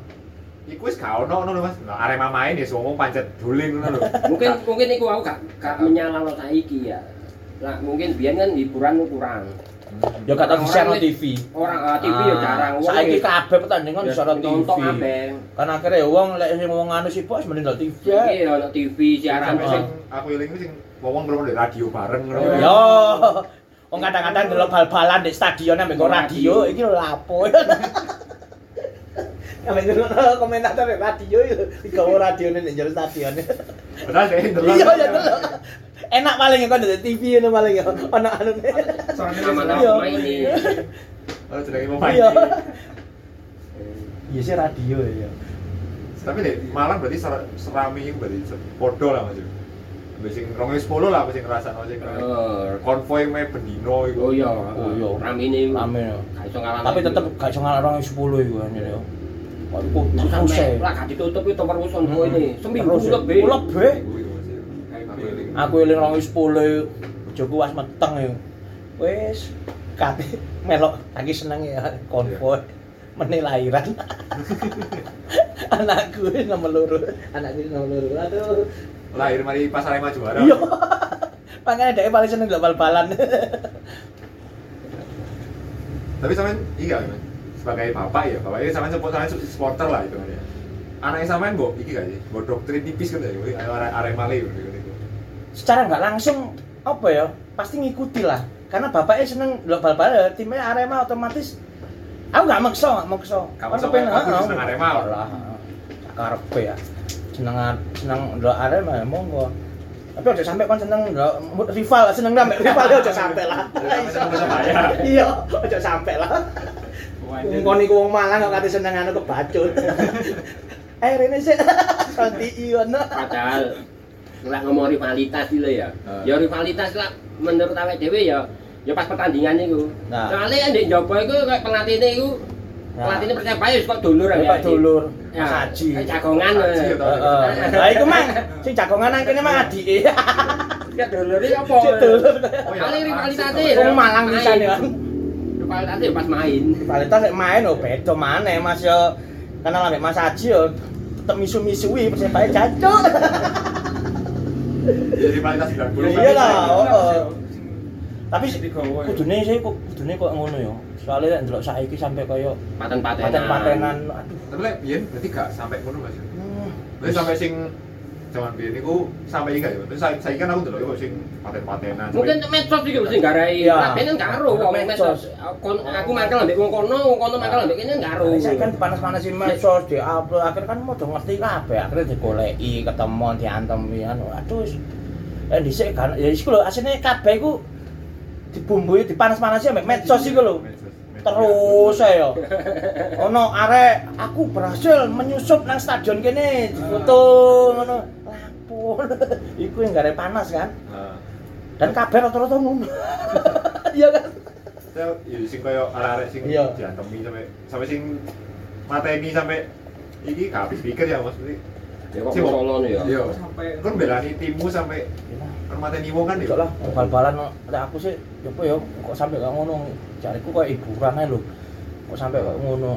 Speaker 4: iku wis gak ono ngono lho Mas. Nah, Arema main ya ngomong pancet duling ngono lho.
Speaker 6: mungkin mungkin iku aku gak gak menyalahno saiki ya. Lah mungkin biyen kan hiburan kurang.
Speaker 5: Ya gak tau
Speaker 6: Orang-orang
Speaker 5: TV.
Speaker 6: Orang ah, TV ya
Speaker 5: Ah,
Speaker 6: jarang. Wong
Speaker 5: Saiki kabeh pertandingan
Speaker 6: ya,
Speaker 5: nonton
Speaker 6: nonton
Speaker 5: TV.
Speaker 6: kabeh.
Speaker 5: Kan akhirnya wong lek sing wong anu sih bos mending nonton TV. ya.
Speaker 6: Iki ono TV siaran
Speaker 4: Sampai sing aku eling sing ngomong belum di radio bareng ngono.
Speaker 6: Yo.
Speaker 5: Yo. Wong kadang-kadang delok bal-balan di stadion ambek radio iki lho lapo. Ambek ngono komentator di radio digawe radio ning jero stadion.
Speaker 4: Padahal deh delok.
Speaker 5: Iya ya delok. Enak paling ya kan di TV ngono paling ya. Ono anune.
Speaker 6: Sama-sama
Speaker 5: Iya.
Speaker 6: main ini.
Speaker 4: Oh, jenenge pemain.
Speaker 5: Iya. Iya sih radio ya.
Speaker 4: Tapi deh Malang berarti ser serami itu berarti podo lah Mas. Wis sing 2010 lah sing ngrasakno sing
Speaker 6: Oh,
Speaker 4: konvoy me bendino iku.
Speaker 6: Oh iya,
Speaker 5: Oh iya.
Speaker 6: Rame ini.
Speaker 5: Rame ya.
Speaker 6: Gak iso ngalah.
Speaker 5: Tapi tetep gak iso ngalahno 10 iku anjir ya. Waduh, terus
Speaker 6: sampai lah gak ditutup itu perusahaan
Speaker 5: Hmm.
Speaker 6: gua ini. Seminggu
Speaker 5: Terus ya.
Speaker 6: lebih.
Speaker 5: Lebih.
Speaker 4: Aku eling.
Speaker 5: Aku eling rong sepuluh, bojoku was meteng ya. Wis kate melok lagi seneng ya konvoy meneh lahiran. Anakku ini nomor loro, anakku nomor loro. Aduh.
Speaker 4: Lahir mari pas Arema juara.
Speaker 5: Iya. Makanya dia paling seneng gak bal-balan.
Speaker 4: Tapi sampean iya Mas. Sebagai bapak ya, bapak ini sampean support sampean supporter lah itu kan ya. Anaknya sampean mbok iki gak sih? Mbok doktrin tipis kan ya, are- Arema le gitu gitu.
Speaker 5: Secara nggak langsung apa ya? Pasti ngikuti lah. Karena bapaknya seneng lo bal-balan, timnya Arema otomatis Aku gak maksa, gak maksa.
Speaker 4: Gak
Speaker 5: Kan
Speaker 4: maksa,
Speaker 5: kepengen,
Speaker 4: aku
Speaker 5: heeh.
Speaker 4: seneng Arema.
Speaker 5: Lah, karepe ya. Seneng seneng ndelok Arema ya monggo. Tapi aja sampai kan seneng ndelok rival, seneng ndelok rival ya aja sampai lah.
Speaker 4: Sampai saya.
Speaker 5: Iya, aja sampai lah. Wong kon iku wong Malang kok kate seneng anu kebacut. Eh rene sih kanti ngono.
Speaker 6: Padahal lah ngomong rivalitas gitu ya.
Speaker 4: Ah.
Speaker 6: Ya rivalitas lah menurut awake dhewe ya ya pas pertandingan itu.
Speaker 5: Nah.
Speaker 6: Soalnya kan di Jopo itu kayak pelatihnya itu
Speaker 5: Nah.
Speaker 6: pelatihnya Persebaya kok dulur
Speaker 5: Ya Pak Dulur,
Speaker 6: Ya,
Speaker 5: Haji.
Speaker 6: kayak jagongan.
Speaker 4: Haji,
Speaker 6: eh.
Speaker 4: ya, tau.
Speaker 5: Heeh. Lah iku mang sing jagongan nang kene mang adike.
Speaker 6: Ya dulur iki apa?
Speaker 5: Dulur.
Speaker 4: Oh, iya.
Speaker 6: Kali rivalitasnya
Speaker 5: Wong Malang pisan ya.
Speaker 6: Rivalitasnya pas main.
Speaker 5: Lek main oh beda maneh Mas yo. Karena lambek Mas Haji yo tetep misu-misui Persebaya jancuk.
Speaker 4: Jadi rivalitas 90.
Speaker 5: Iya lah, heeh. Tapi
Speaker 7: Digawe.
Speaker 5: kudune sih kok kudune kok ngono ya. Soale lek ndelok saiki sampai koyo
Speaker 6: Paten-patenan.
Speaker 5: paten-patenan aduh.
Speaker 4: Tapi lek biyen berarti gak sampai ngono Mas.
Speaker 5: Hmm.
Speaker 4: Berarti sampai sing zaman biyen niku sampai iki gak ya? Terus saya saya kan aku delok kok sing paten-patenan.
Speaker 6: Mungkin medsos iki sing garai.
Speaker 5: Iya.
Speaker 6: Kabeh kan gak ero wong
Speaker 5: Medsos.
Speaker 6: Aku mangkel ambek wong kono, wong kono mangkel ambek kene gak ero.
Speaker 5: Saya kan panas-panasin medsos di upload akhirnya kan mau ngerti kabeh akhirnya digoleki ketemu diantemi anu aduh eh dhisik kan ya iku lho asline kabeh iku dibumbui dipanas-panasi ambek medsos iku lho terus saya ono arek aku berhasil menyusup nang stadion kene foto ngono lampu iku yang gare panas kan
Speaker 4: Nah,
Speaker 5: dan kabeh rata-rata ngono iya kan
Speaker 4: saya ya sing koyo arek-arek sing
Speaker 5: Iya.
Speaker 4: diantemi sampai sampai sing mateni sampai iki gak habis pikir ya Mas. Berarti
Speaker 6: Ya kok solo ya.
Speaker 4: Iya.
Speaker 7: Sampai
Speaker 4: Kan belani timmu sampai kan mateni wong kan
Speaker 5: Cok
Speaker 4: ya.
Speaker 5: lah, bal-balan lek aku sih ya apa ya kok sampai kok ngono. Jariku kok hiburan ae lho. Kok sampai kok ngono.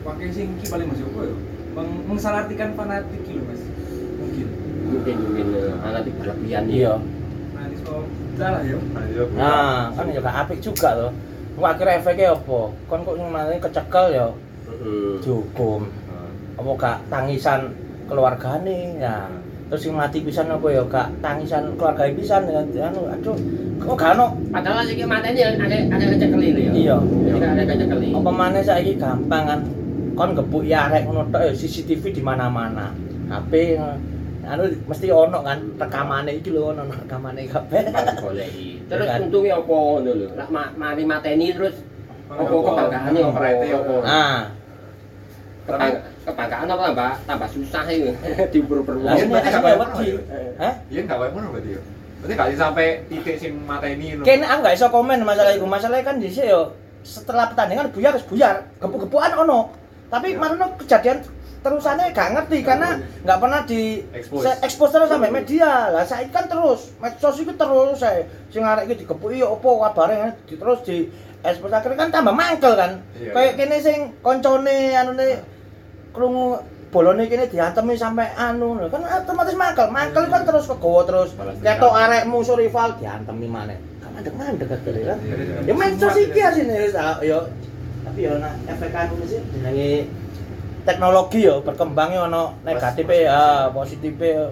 Speaker 7: pakai sing ki paling Mas Yoko ya. Meng- Mengsalartikan fanatik gitu Mas. Mungkin.
Speaker 6: Mungkin eh, anak di berlebihan
Speaker 5: Iya.
Speaker 7: Ya.
Speaker 4: Nah,
Speaker 5: kan ya gak apik juga loh. Kok akhirnya efeknya apa? Kon kok ngene kecekel ya
Speaker 6: Heeh.
Speaker 5: dihukum.
Speaker 4: Nah,
Speaker 5: Apa gak tangisan keluargane ya. Terus sing mati pisan apa ya gak tangisan keluarga pisan ya. Anu, aduh, kok gak ono
Speaker 6: Padahal sih mateni ada ada kecekeli lho ya.
Speaker 5: Iya.
Speaker 6: Tidak ada kecekeli.
Speaker 5: apa maneh saiki gampang kan kon gebuk ya arek ngono tok ya CCTV di mana-mana HP anu mesti ono kan rekamane iki lho ono rekamane kabeh
Speaker 6: goleki. Terus
Speaker 5: Kan.
Speaker 6: untungnya apa ngono lho. Ma- mari mateni terus apa kebanggaane apa?
Speaker 4: Perhati apa?
Speaker 5: nah
Speaker 6: Kebang- Kebanggaan apa tambah tambah susah iki
Speaker 4: Iya, berarti
Speaker 5: asli
Speaker 4: gak
Speaker 5: ya wedi. Hah?
Speaker 4: Iya gak ngono berarti ya. Berarti gak sampai titik sing mateni ngono.
Speaker 5: Kene aku gak iso komen masalah iku. Masalahnya kan dhisik yo setelah pertandingan buyar wis buyar, gebuk-gebukan ono. Tapi
Speaker 4: Ya.
Speaker 5: marono kejadian terusannya gak ngerti karena nggak pernah di
Speaker 4: Expose.
Speaker 5: se- expose terus sampai media. Lah saiki kan terus medsos itu terus saya sing arek iki digepuki yo opo kabare di terus di expose akhirnya kan tambah mangkel kan.
Speaker 4: Iya,
Speaker 5: Kayak
Speaker 4: iya.
Speaker 5: kene sing koncone anune krungu bolone kene diantemi sampai anu kan otomatis mangkel. Mangkel kan terus kegowo terus. Ketok arek musuh rival diantemi maneh. Kan mandek-mandek akhirnya kan.
Speaker 4: Iya, iya.
Speaker 5: Ya medsos iki asine yo tapi yo nak efek anu sih jenenge teknologi yo berkembangnya ono negatifnya ya, positifnya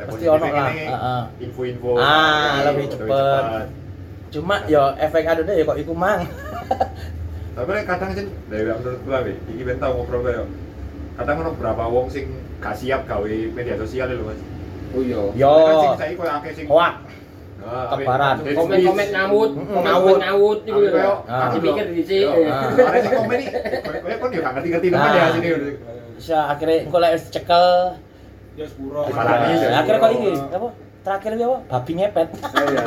Speaker 5: pasti ono lah. Heeh.
Speaker 4: Info-info.
Speaker 5: Ah, lebih cepet. Cuma yo efek anu deh kok iku mang.
Speaker 4: Tapi kadang sih dari menurut gua we, iki ben tau ngobrol kayak kadang ono berapa wong sing gak siap gawe media sosial lho Mas.
Speaker 6: Oh iya.
Speaker 5: Yo
Speaker 4: Kan sing saiki koyo akeh sing
Speaker 5: hoak. Kebaran.
Speaker 4: hate
Speaker 6: Komen-komen komen-komen
Speaker 5: ngawut.
Speaker 6: ngawut iku lho.
Speaker 5: Ah.
Speaker 6: Dipikir dhisik.
Speaker 4: Yo,
Speaker 5: Ah.
Speaker 4: Komen iki kon yo gak ngerti-ngerti temen
Speaker 5: Nah.
Speaker 4: ya sini.
Speaker 5: Bisa akhirnya engko lek cekel
Speaker 7: Ya sepuro.
Speaker 5: Nah,
Speaker 4: ya.
Speaker 5: akhirnya kok iki apa? Terakhir apa? Babi ngepet.
Speaker 4: Iya.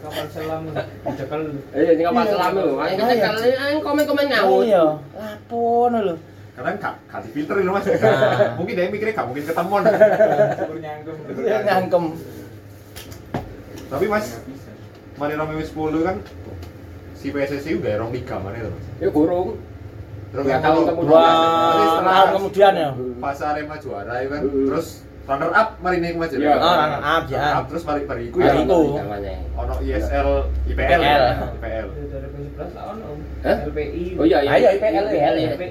Speaker 7: kapal selam dicekel.
Speaker 6: Iya, sing kapal
Speaker 5: Iya.
Speaker 6: selam lho. Ayo
Speaker 5: Iya.
Speaker 6: kita kali ayo komen-komen ngawut.
Speaker 5: Iya, lapon lho.
Speaker 4: Kadang gak gak difilter lho Mas.
Speaker 5: Nah.
Speaker 4: Mungkin dia mikirnya gak mungkin ketemu.
Speaker 7: Syukur nyangkem.
Speaker 5: Ya nyangkem.
Speaker 4: Tapi Mas, mari Rome wis 10 kan si PSSI udah rong liga mana itu Mas?
Speaker 6: Ya burung.
Speaker 4: Terus yang
Speaker 6: tahun
Speaker 4: kalau-
Speaker 6: kemudian.
Speaker 5: Dua tahun kemudian ya.
Speaker 4: Pas Arema juara itu kan, terus runner up mari nih Mas.
Speaker 6: Iya.
Speaker 5: Oh, runner up, ya.
Speaker 4: Runner up, terus mari mari iku ya.
Speaker 5: iku.
Speaker 4: Ono ISL IPL.
Speaker 5: IPL.
Speaker 4: ya? IPL.
Speaker 7: Dari 2011 lah ono.
Speaker 6: Hah?
Speaker 7: LPI.
Speaker 6: Oh iya iya.
Speaker 5: Ayo IPL ya.
Speaker 6: ya.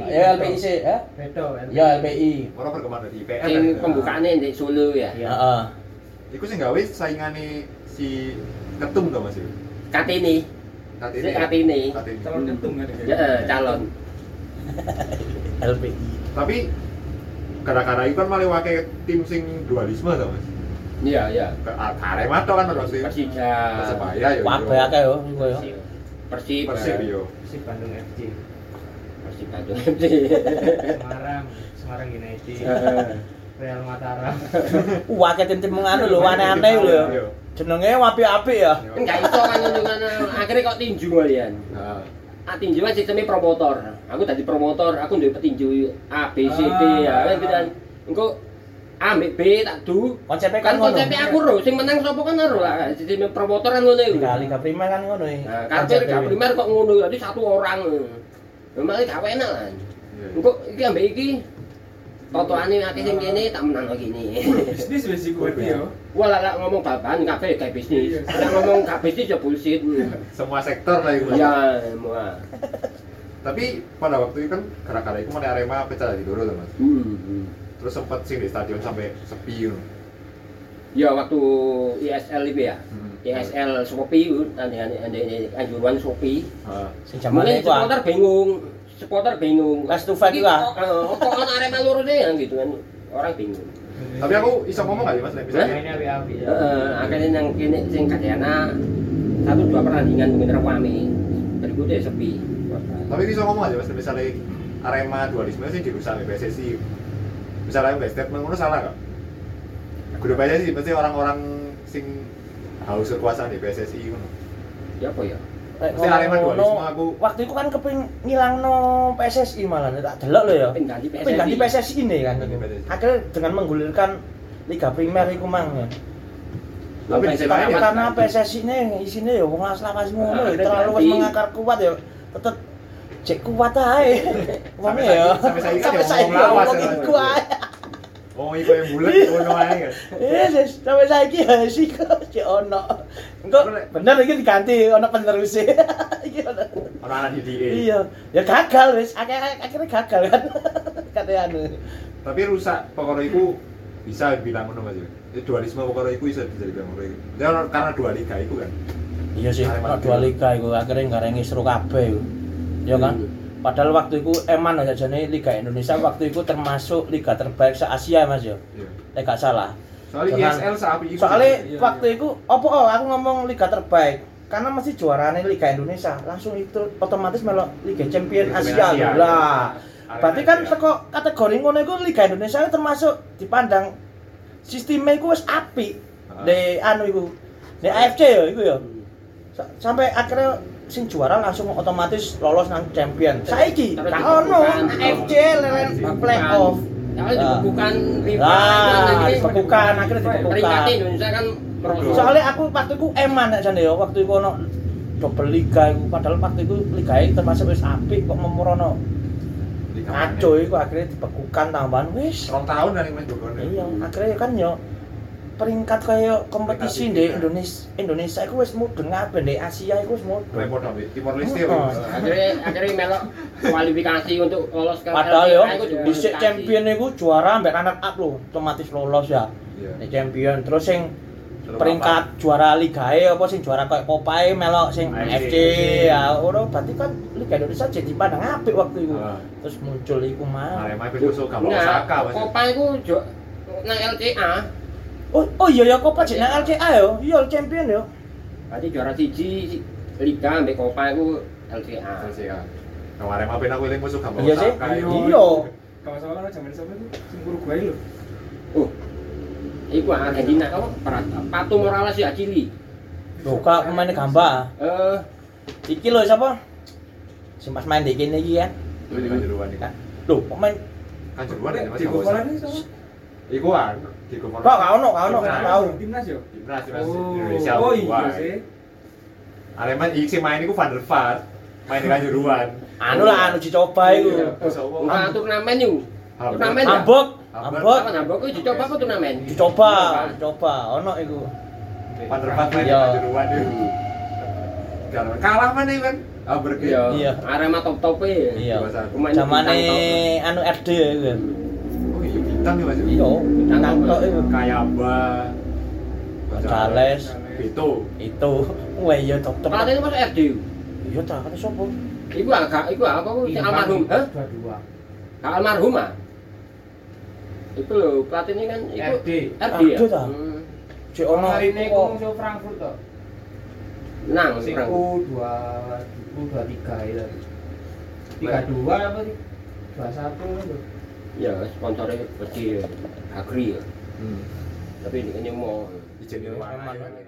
Speaker 5: Ya LPIC ya.
Speaker 7: Beda LPI.
Speaker 5: Ya LPI.
Speaker 4: Ono perkembangan dari IPL.
Speaker 6: Pembukaannya di Solo ya.
Speaker 7: Iya.
Speaker 5: Heeh.
Speaker 4: Iku sing gawe saingane si Ketum to Mas.
Speaker 6: Katini.
Speaker 4: Katini.
Speaker 6: Si Katini.
Speaker 4: Katini.
Speaker 7: Calon ketum kan.
Speaker 6: Ya eh, calon.
Speaker 5: LPI.
Speaker 4: Tapi gara-gara itu kan malah wakai tim sing dualisme to Mas.
Speaker 6: Iya iya.
Speaker 4: Ke Arema to kan pasti.
Speaker 6: Persija.
Speaker 4: Persebaya ya.
Speaker 5: Wae akeh yo yo.
Speaker 6: Persib.
Speaker 4: Persib yo.
Speaker 7: Si Bandung FC.
Speaker 6: Persib Bandung FC.
Speaker 7: Semarang, Semarang United. Real Mataram.
Speaker 5: Wah, tim-tim aneh lho, aneh-aneh lho yo.
Speaker 4: Iya.
Speaker 5: Jenenge apik-apik ya.
Speaker 6: Kan gak iso kan akhirnya kok tinju kalian.
Speaker 4: Nah,
Speaker 6: Ah tinju kan sistemnya promotor. Aku tadi promotor, aku duwe petinju A B C D ya. Kan engko A B tak du.
Speaker 5: Konsepnya
Speaker 6: Kan
Speaker 5: kan ngono.
Speaker 6: konsepnya aku ro, sing menang sapa kan ro lah. Sistem promotor kan ngono iku.
Speaker 5: Liga Primer kan ngono iki.
Speaker 6: Nah, karena Liga Primer kok ngono, jadi satu orang. Memang gak enak lah.
Speaker 4: iya.
Speaker 6: Engko iki ambek iki Totoane akeh sing kene tak menang gini.
Speaker 7: Bisnis wis iku yo.
Speaker 6: Wah lah ngomong baban kabeh kayak bisnis. Lah ngomong gak bisnis ya bullshit.
Speaker 4: semua sektor lah itu. Mas.
Speaker 6: Iya, semua.
Speaker 4: Tapi pada waktu itu kan gara-gara itu mana Arema pecah dari dulu tuh mas.
Speaker 6: Hmm.
Speaker 4: Terus sempat sih di stadion sampai sepi gitu.
Speaker 6: Ya waktu ISL itu ya.
Speaker 4: Hmm.
Speaker 6: ISL Shopee ane ane ane anjuran Shopee.
Speaker 4: Ah,
Speaker 5: Sing jamane
Speaker 6: Mungkin
Speaker 5: iku ah.
Speaker 6: supporter bingung, supporter bingung.
Speaker 5: Last to fight
Speaker 6: Iki
Speaker 5: itu ah.
Speaker 6: kok, Kok kan Arema loro deh kan gitu kan. Orang bingung.
Speaker 4: Tapi aku bisa ngomong gak sih mas?
Speaker 7: Ya.
Speaker 6: Heeh, akhirnya yang kini sing kadana satu dua pertandingan mungkin rame. Berikutnya sepi.
Speaker 4: tapi bisa ngomong aja mas. Misalnya Arema dualisme sih dirusak oleh PSSI. Misalnya mbak statement ngono salah gak? Aku udah PSSI, pasti orang-orang sing haus kekuasaan di PSSI ngono.
Speaker 6: Ya apa ya?
Speaker 4: Mesti Arema dualisme aku
Speaker 5: Waktu itu kan keping ngilangno PSSI malah tak delok lho ya.
Speaker 6: Pengen ganti
Speaker 5: Tapi ganti PSSI ini kan.
Speaker 4: PSSI.
Speaker 5: Akhirnya dengan menggulirkan Liga Primer iku mang ya.
Speaker 4: Tapi
Speaker 5: karena PSSI ini isinya ya wong lawas ngono ya, terlalu wis mengakar kuat ya. Tetep cek kuat ae. Wong
Speaker 4: Sampai
Speaker 5: ya.
Speaker 4: sampai saiki kan
Speaker 5: Sampai
Speaker 4: ya
Speaker 5: saiki
Speaker 4: ngomong lawas
Speaker 5: ngomong
Speaker 4: ya.
Speaker 5: iku ae.
Speaker 4: Oh, iku yang bulat ngono ae kan.
Speaker 5: Yes, yes. sampai saiki ya sih kok cek ono. Engko bener iki diganti ono penerus Iki ono.
Speaker 4: Ono anak didik.
Speaker 5: Iya, ya gagal wis. Akhirnya akhirnya gagal kan. Katanya anu.
Speaker 4: Tapi rusak pokoknya iku bisa bilang ngono Mas. Ya dualisme pokoknya iku bisa dibilang ngono. Ya karena dua liga iku kan.
Speaker 5: Iya sih, dua liga iku akhirnya ngarengi seru kabeh iku. Ya kan? Padahal waktu itu eman aja jane Liga Indonesia waktu itu termasuk liga terbaik se Asia Mas yo.
Speaker 4: Iya.
Speaker 5: Nek gak salah.
Speaker 4: Soalnya ISL sapi iku.
Speaker 5: Soalnya
Speaker 7: Iya,
Speaker 5: waktu itu opo oh, aku ngomong liga terbaik karena masih juarane Liga Indonesia langsung itu otomatis melok Liga Champion
Speaker 4: Liga
Speaker 5: Asia
Speaker 4: Asia,
Speaker 5: lah. Berarti kan teko kategori ngono iku Liga Indonesia itu termasuk dipandang sistemnya iku wis apik
Speaker 4: Ah.
Speaker 5: di anu iku. Di AFC ya iku. Sa- Sampai akhirnya sing juara langsung otomatis lolos nang champion. Saiki gak ono. AFC leren playoff.
Speaker 6: Kalau dibekukan FIFA
Speaker 5: Lah, dibekukan akhirnya
Speaker 6: peringkat. Indonesia kan merosot.
Speaker 5: Soalnya aku waktu itu eman nek jane ya waktu itu ono double liga iku padahal waktu itu liga termasuk wis apik kok memurono ngaco iku akhirnya dibekukan tambahan wis.
Speaker 4: Rong tahun dari main.
Speaker 5: Iya, akhirnya kan yo peringkat kaya kompetisi di
Speaker 4: tiga.
Speaker 5: Indonesia Indonesia iku wis mudeng kabeh di Asia iku wis mudeng.
Speaker 4: Repot dong, Timor Leste.
Speaker 6: Akhirnya akhirnya melok kualifikasi untuk lolos ke
Speaker 5: Padahal yo
Speaker 6: itu
Speaker 5: dhisik
Speaker 6: kualifikasi.
Speaker 5: champion iku juara ambek runner up lho, otomatis lolos ya.
Speaker 4: Iya.
Speaker 5: Nek champion terus sing
Speaker 4: Terus
Speaker 5: peringkat juara Liga E apa sing juara kayak Popeye melok sing
Speaker 4: AFC.
Speaker 5: FC ya ora berarti kan Liga Indonesia jadi pandang apik waktu itu.
Speaker 4: Ah.
Speaker 5: Terus muncul iku mah.
Speaker 4: Arema itu
Speaker 6: Nah,
Speaker 4: Osaka Mas.
Speaker 6: Copa itu jo nang LCA
Speaker 5: Oh, oh iya ya Copa jeneng LCA yo. Iya champion yo.
Speaker 6: berarti juara siji Liga ambek Copa itu LCA
Speaker 4: LCA. Arema ben aku eling musuh gampang
Speaker 5: Iya sih. Iya.
Speaker 7: Kalau salah kan siapa itu? Sing Uruguay lho.
Speaker 6: oh Iku Argentina kamu Patu Morales ya Chili.
Speaker 5: Kak pemain gamba.
Speaker 6: Eh,
Speaker 5: Iki lho siapa? Sing pas main di kene iki
Speaker 4: itu.
Speaker 5: Loh, pemain
Speaker 4: Kanjuruhan ya Mas.
Speaker 7: Di Gopalan ini sama?
Speaker 4: Iku kan di Gopalan.
Speaker 5: kok gak ono, gak ono, gak tahu.
Speaker 7: Timnas yo.
Speaker 4: Timnas Timnas
Speaker 7: Oh,
Speaker 4: Indonesia.
Speaker 7: oh iya sih.
Speaker 4: Arema iki sing main iku Van der Vaart. Main di Kanjuruhan.
Speaker 5: Anu lah anu dicoba iku.
Speaker 4: Iya, apa?
Speaker 6: bukan turnamen.
Speaker 4: Hamburg.
Speaker 6: Turnamen ya?
Speaker 5: Ambok,
Speaker 4: Ambok.
Speaker 5: ambok.
Speaker 6: Kok dicoba apa turnamen?
Speaker 5: Dicoba, dicoba, ono iku.
Speaker 4: Van der Vaart main di
Speaker 5: Iya.
Speaker 4: Kanjuruhan itu. Kalah- mana kan? Hamburg
Speaker 6: Iya.
Speaker 5: Iya.
Speaker 6: Arema top top e.
Speaker 5: Iya. Zamane anu RD ya iku.
Speaker 4: Iya bintang ya Mas.
Speaker 5: Iya, bintang tok iku.
Speaker 4: Kayaba.
Speaker 5: Gonzales
Speaker 4: Itu.
Speaker 5: itu. Wah iya top top.
Speaker 6: Pelatih itu masuk RD.
Speaker 5: Iya ta, kan sopo?
Speaker 6: Iku agak, iku apa kok almarhum? Hah?
Speaker 7: Dua-dua.
Speaker 6: Kak almarhum ah? Itu loh pelatihnya kan itu
Speaker 7: RD.
Speaker 6: RD ya.
Speaker 5: RD ta?
Speaker 6: Hmm.
Speaker 5: Cek ono.
Speaker 7: Hari ini
Speaker 5: kok.
Speaker 7: Frankfurt toh.
Speaker 6: Nang,
Speaker 7: Sing
Speaker 6: Frank.
Speaker 7: U2 U23 itu. 32 apa sih? 21 itu.
Speaker 6: Ya, sponsornya ya. Agri ya.
Speaker 4: Hmm.
Speaker 6: Tapi ini mau
Speaker 4: Ijen
Speaker 5: Aman.
Speaker 4: warna.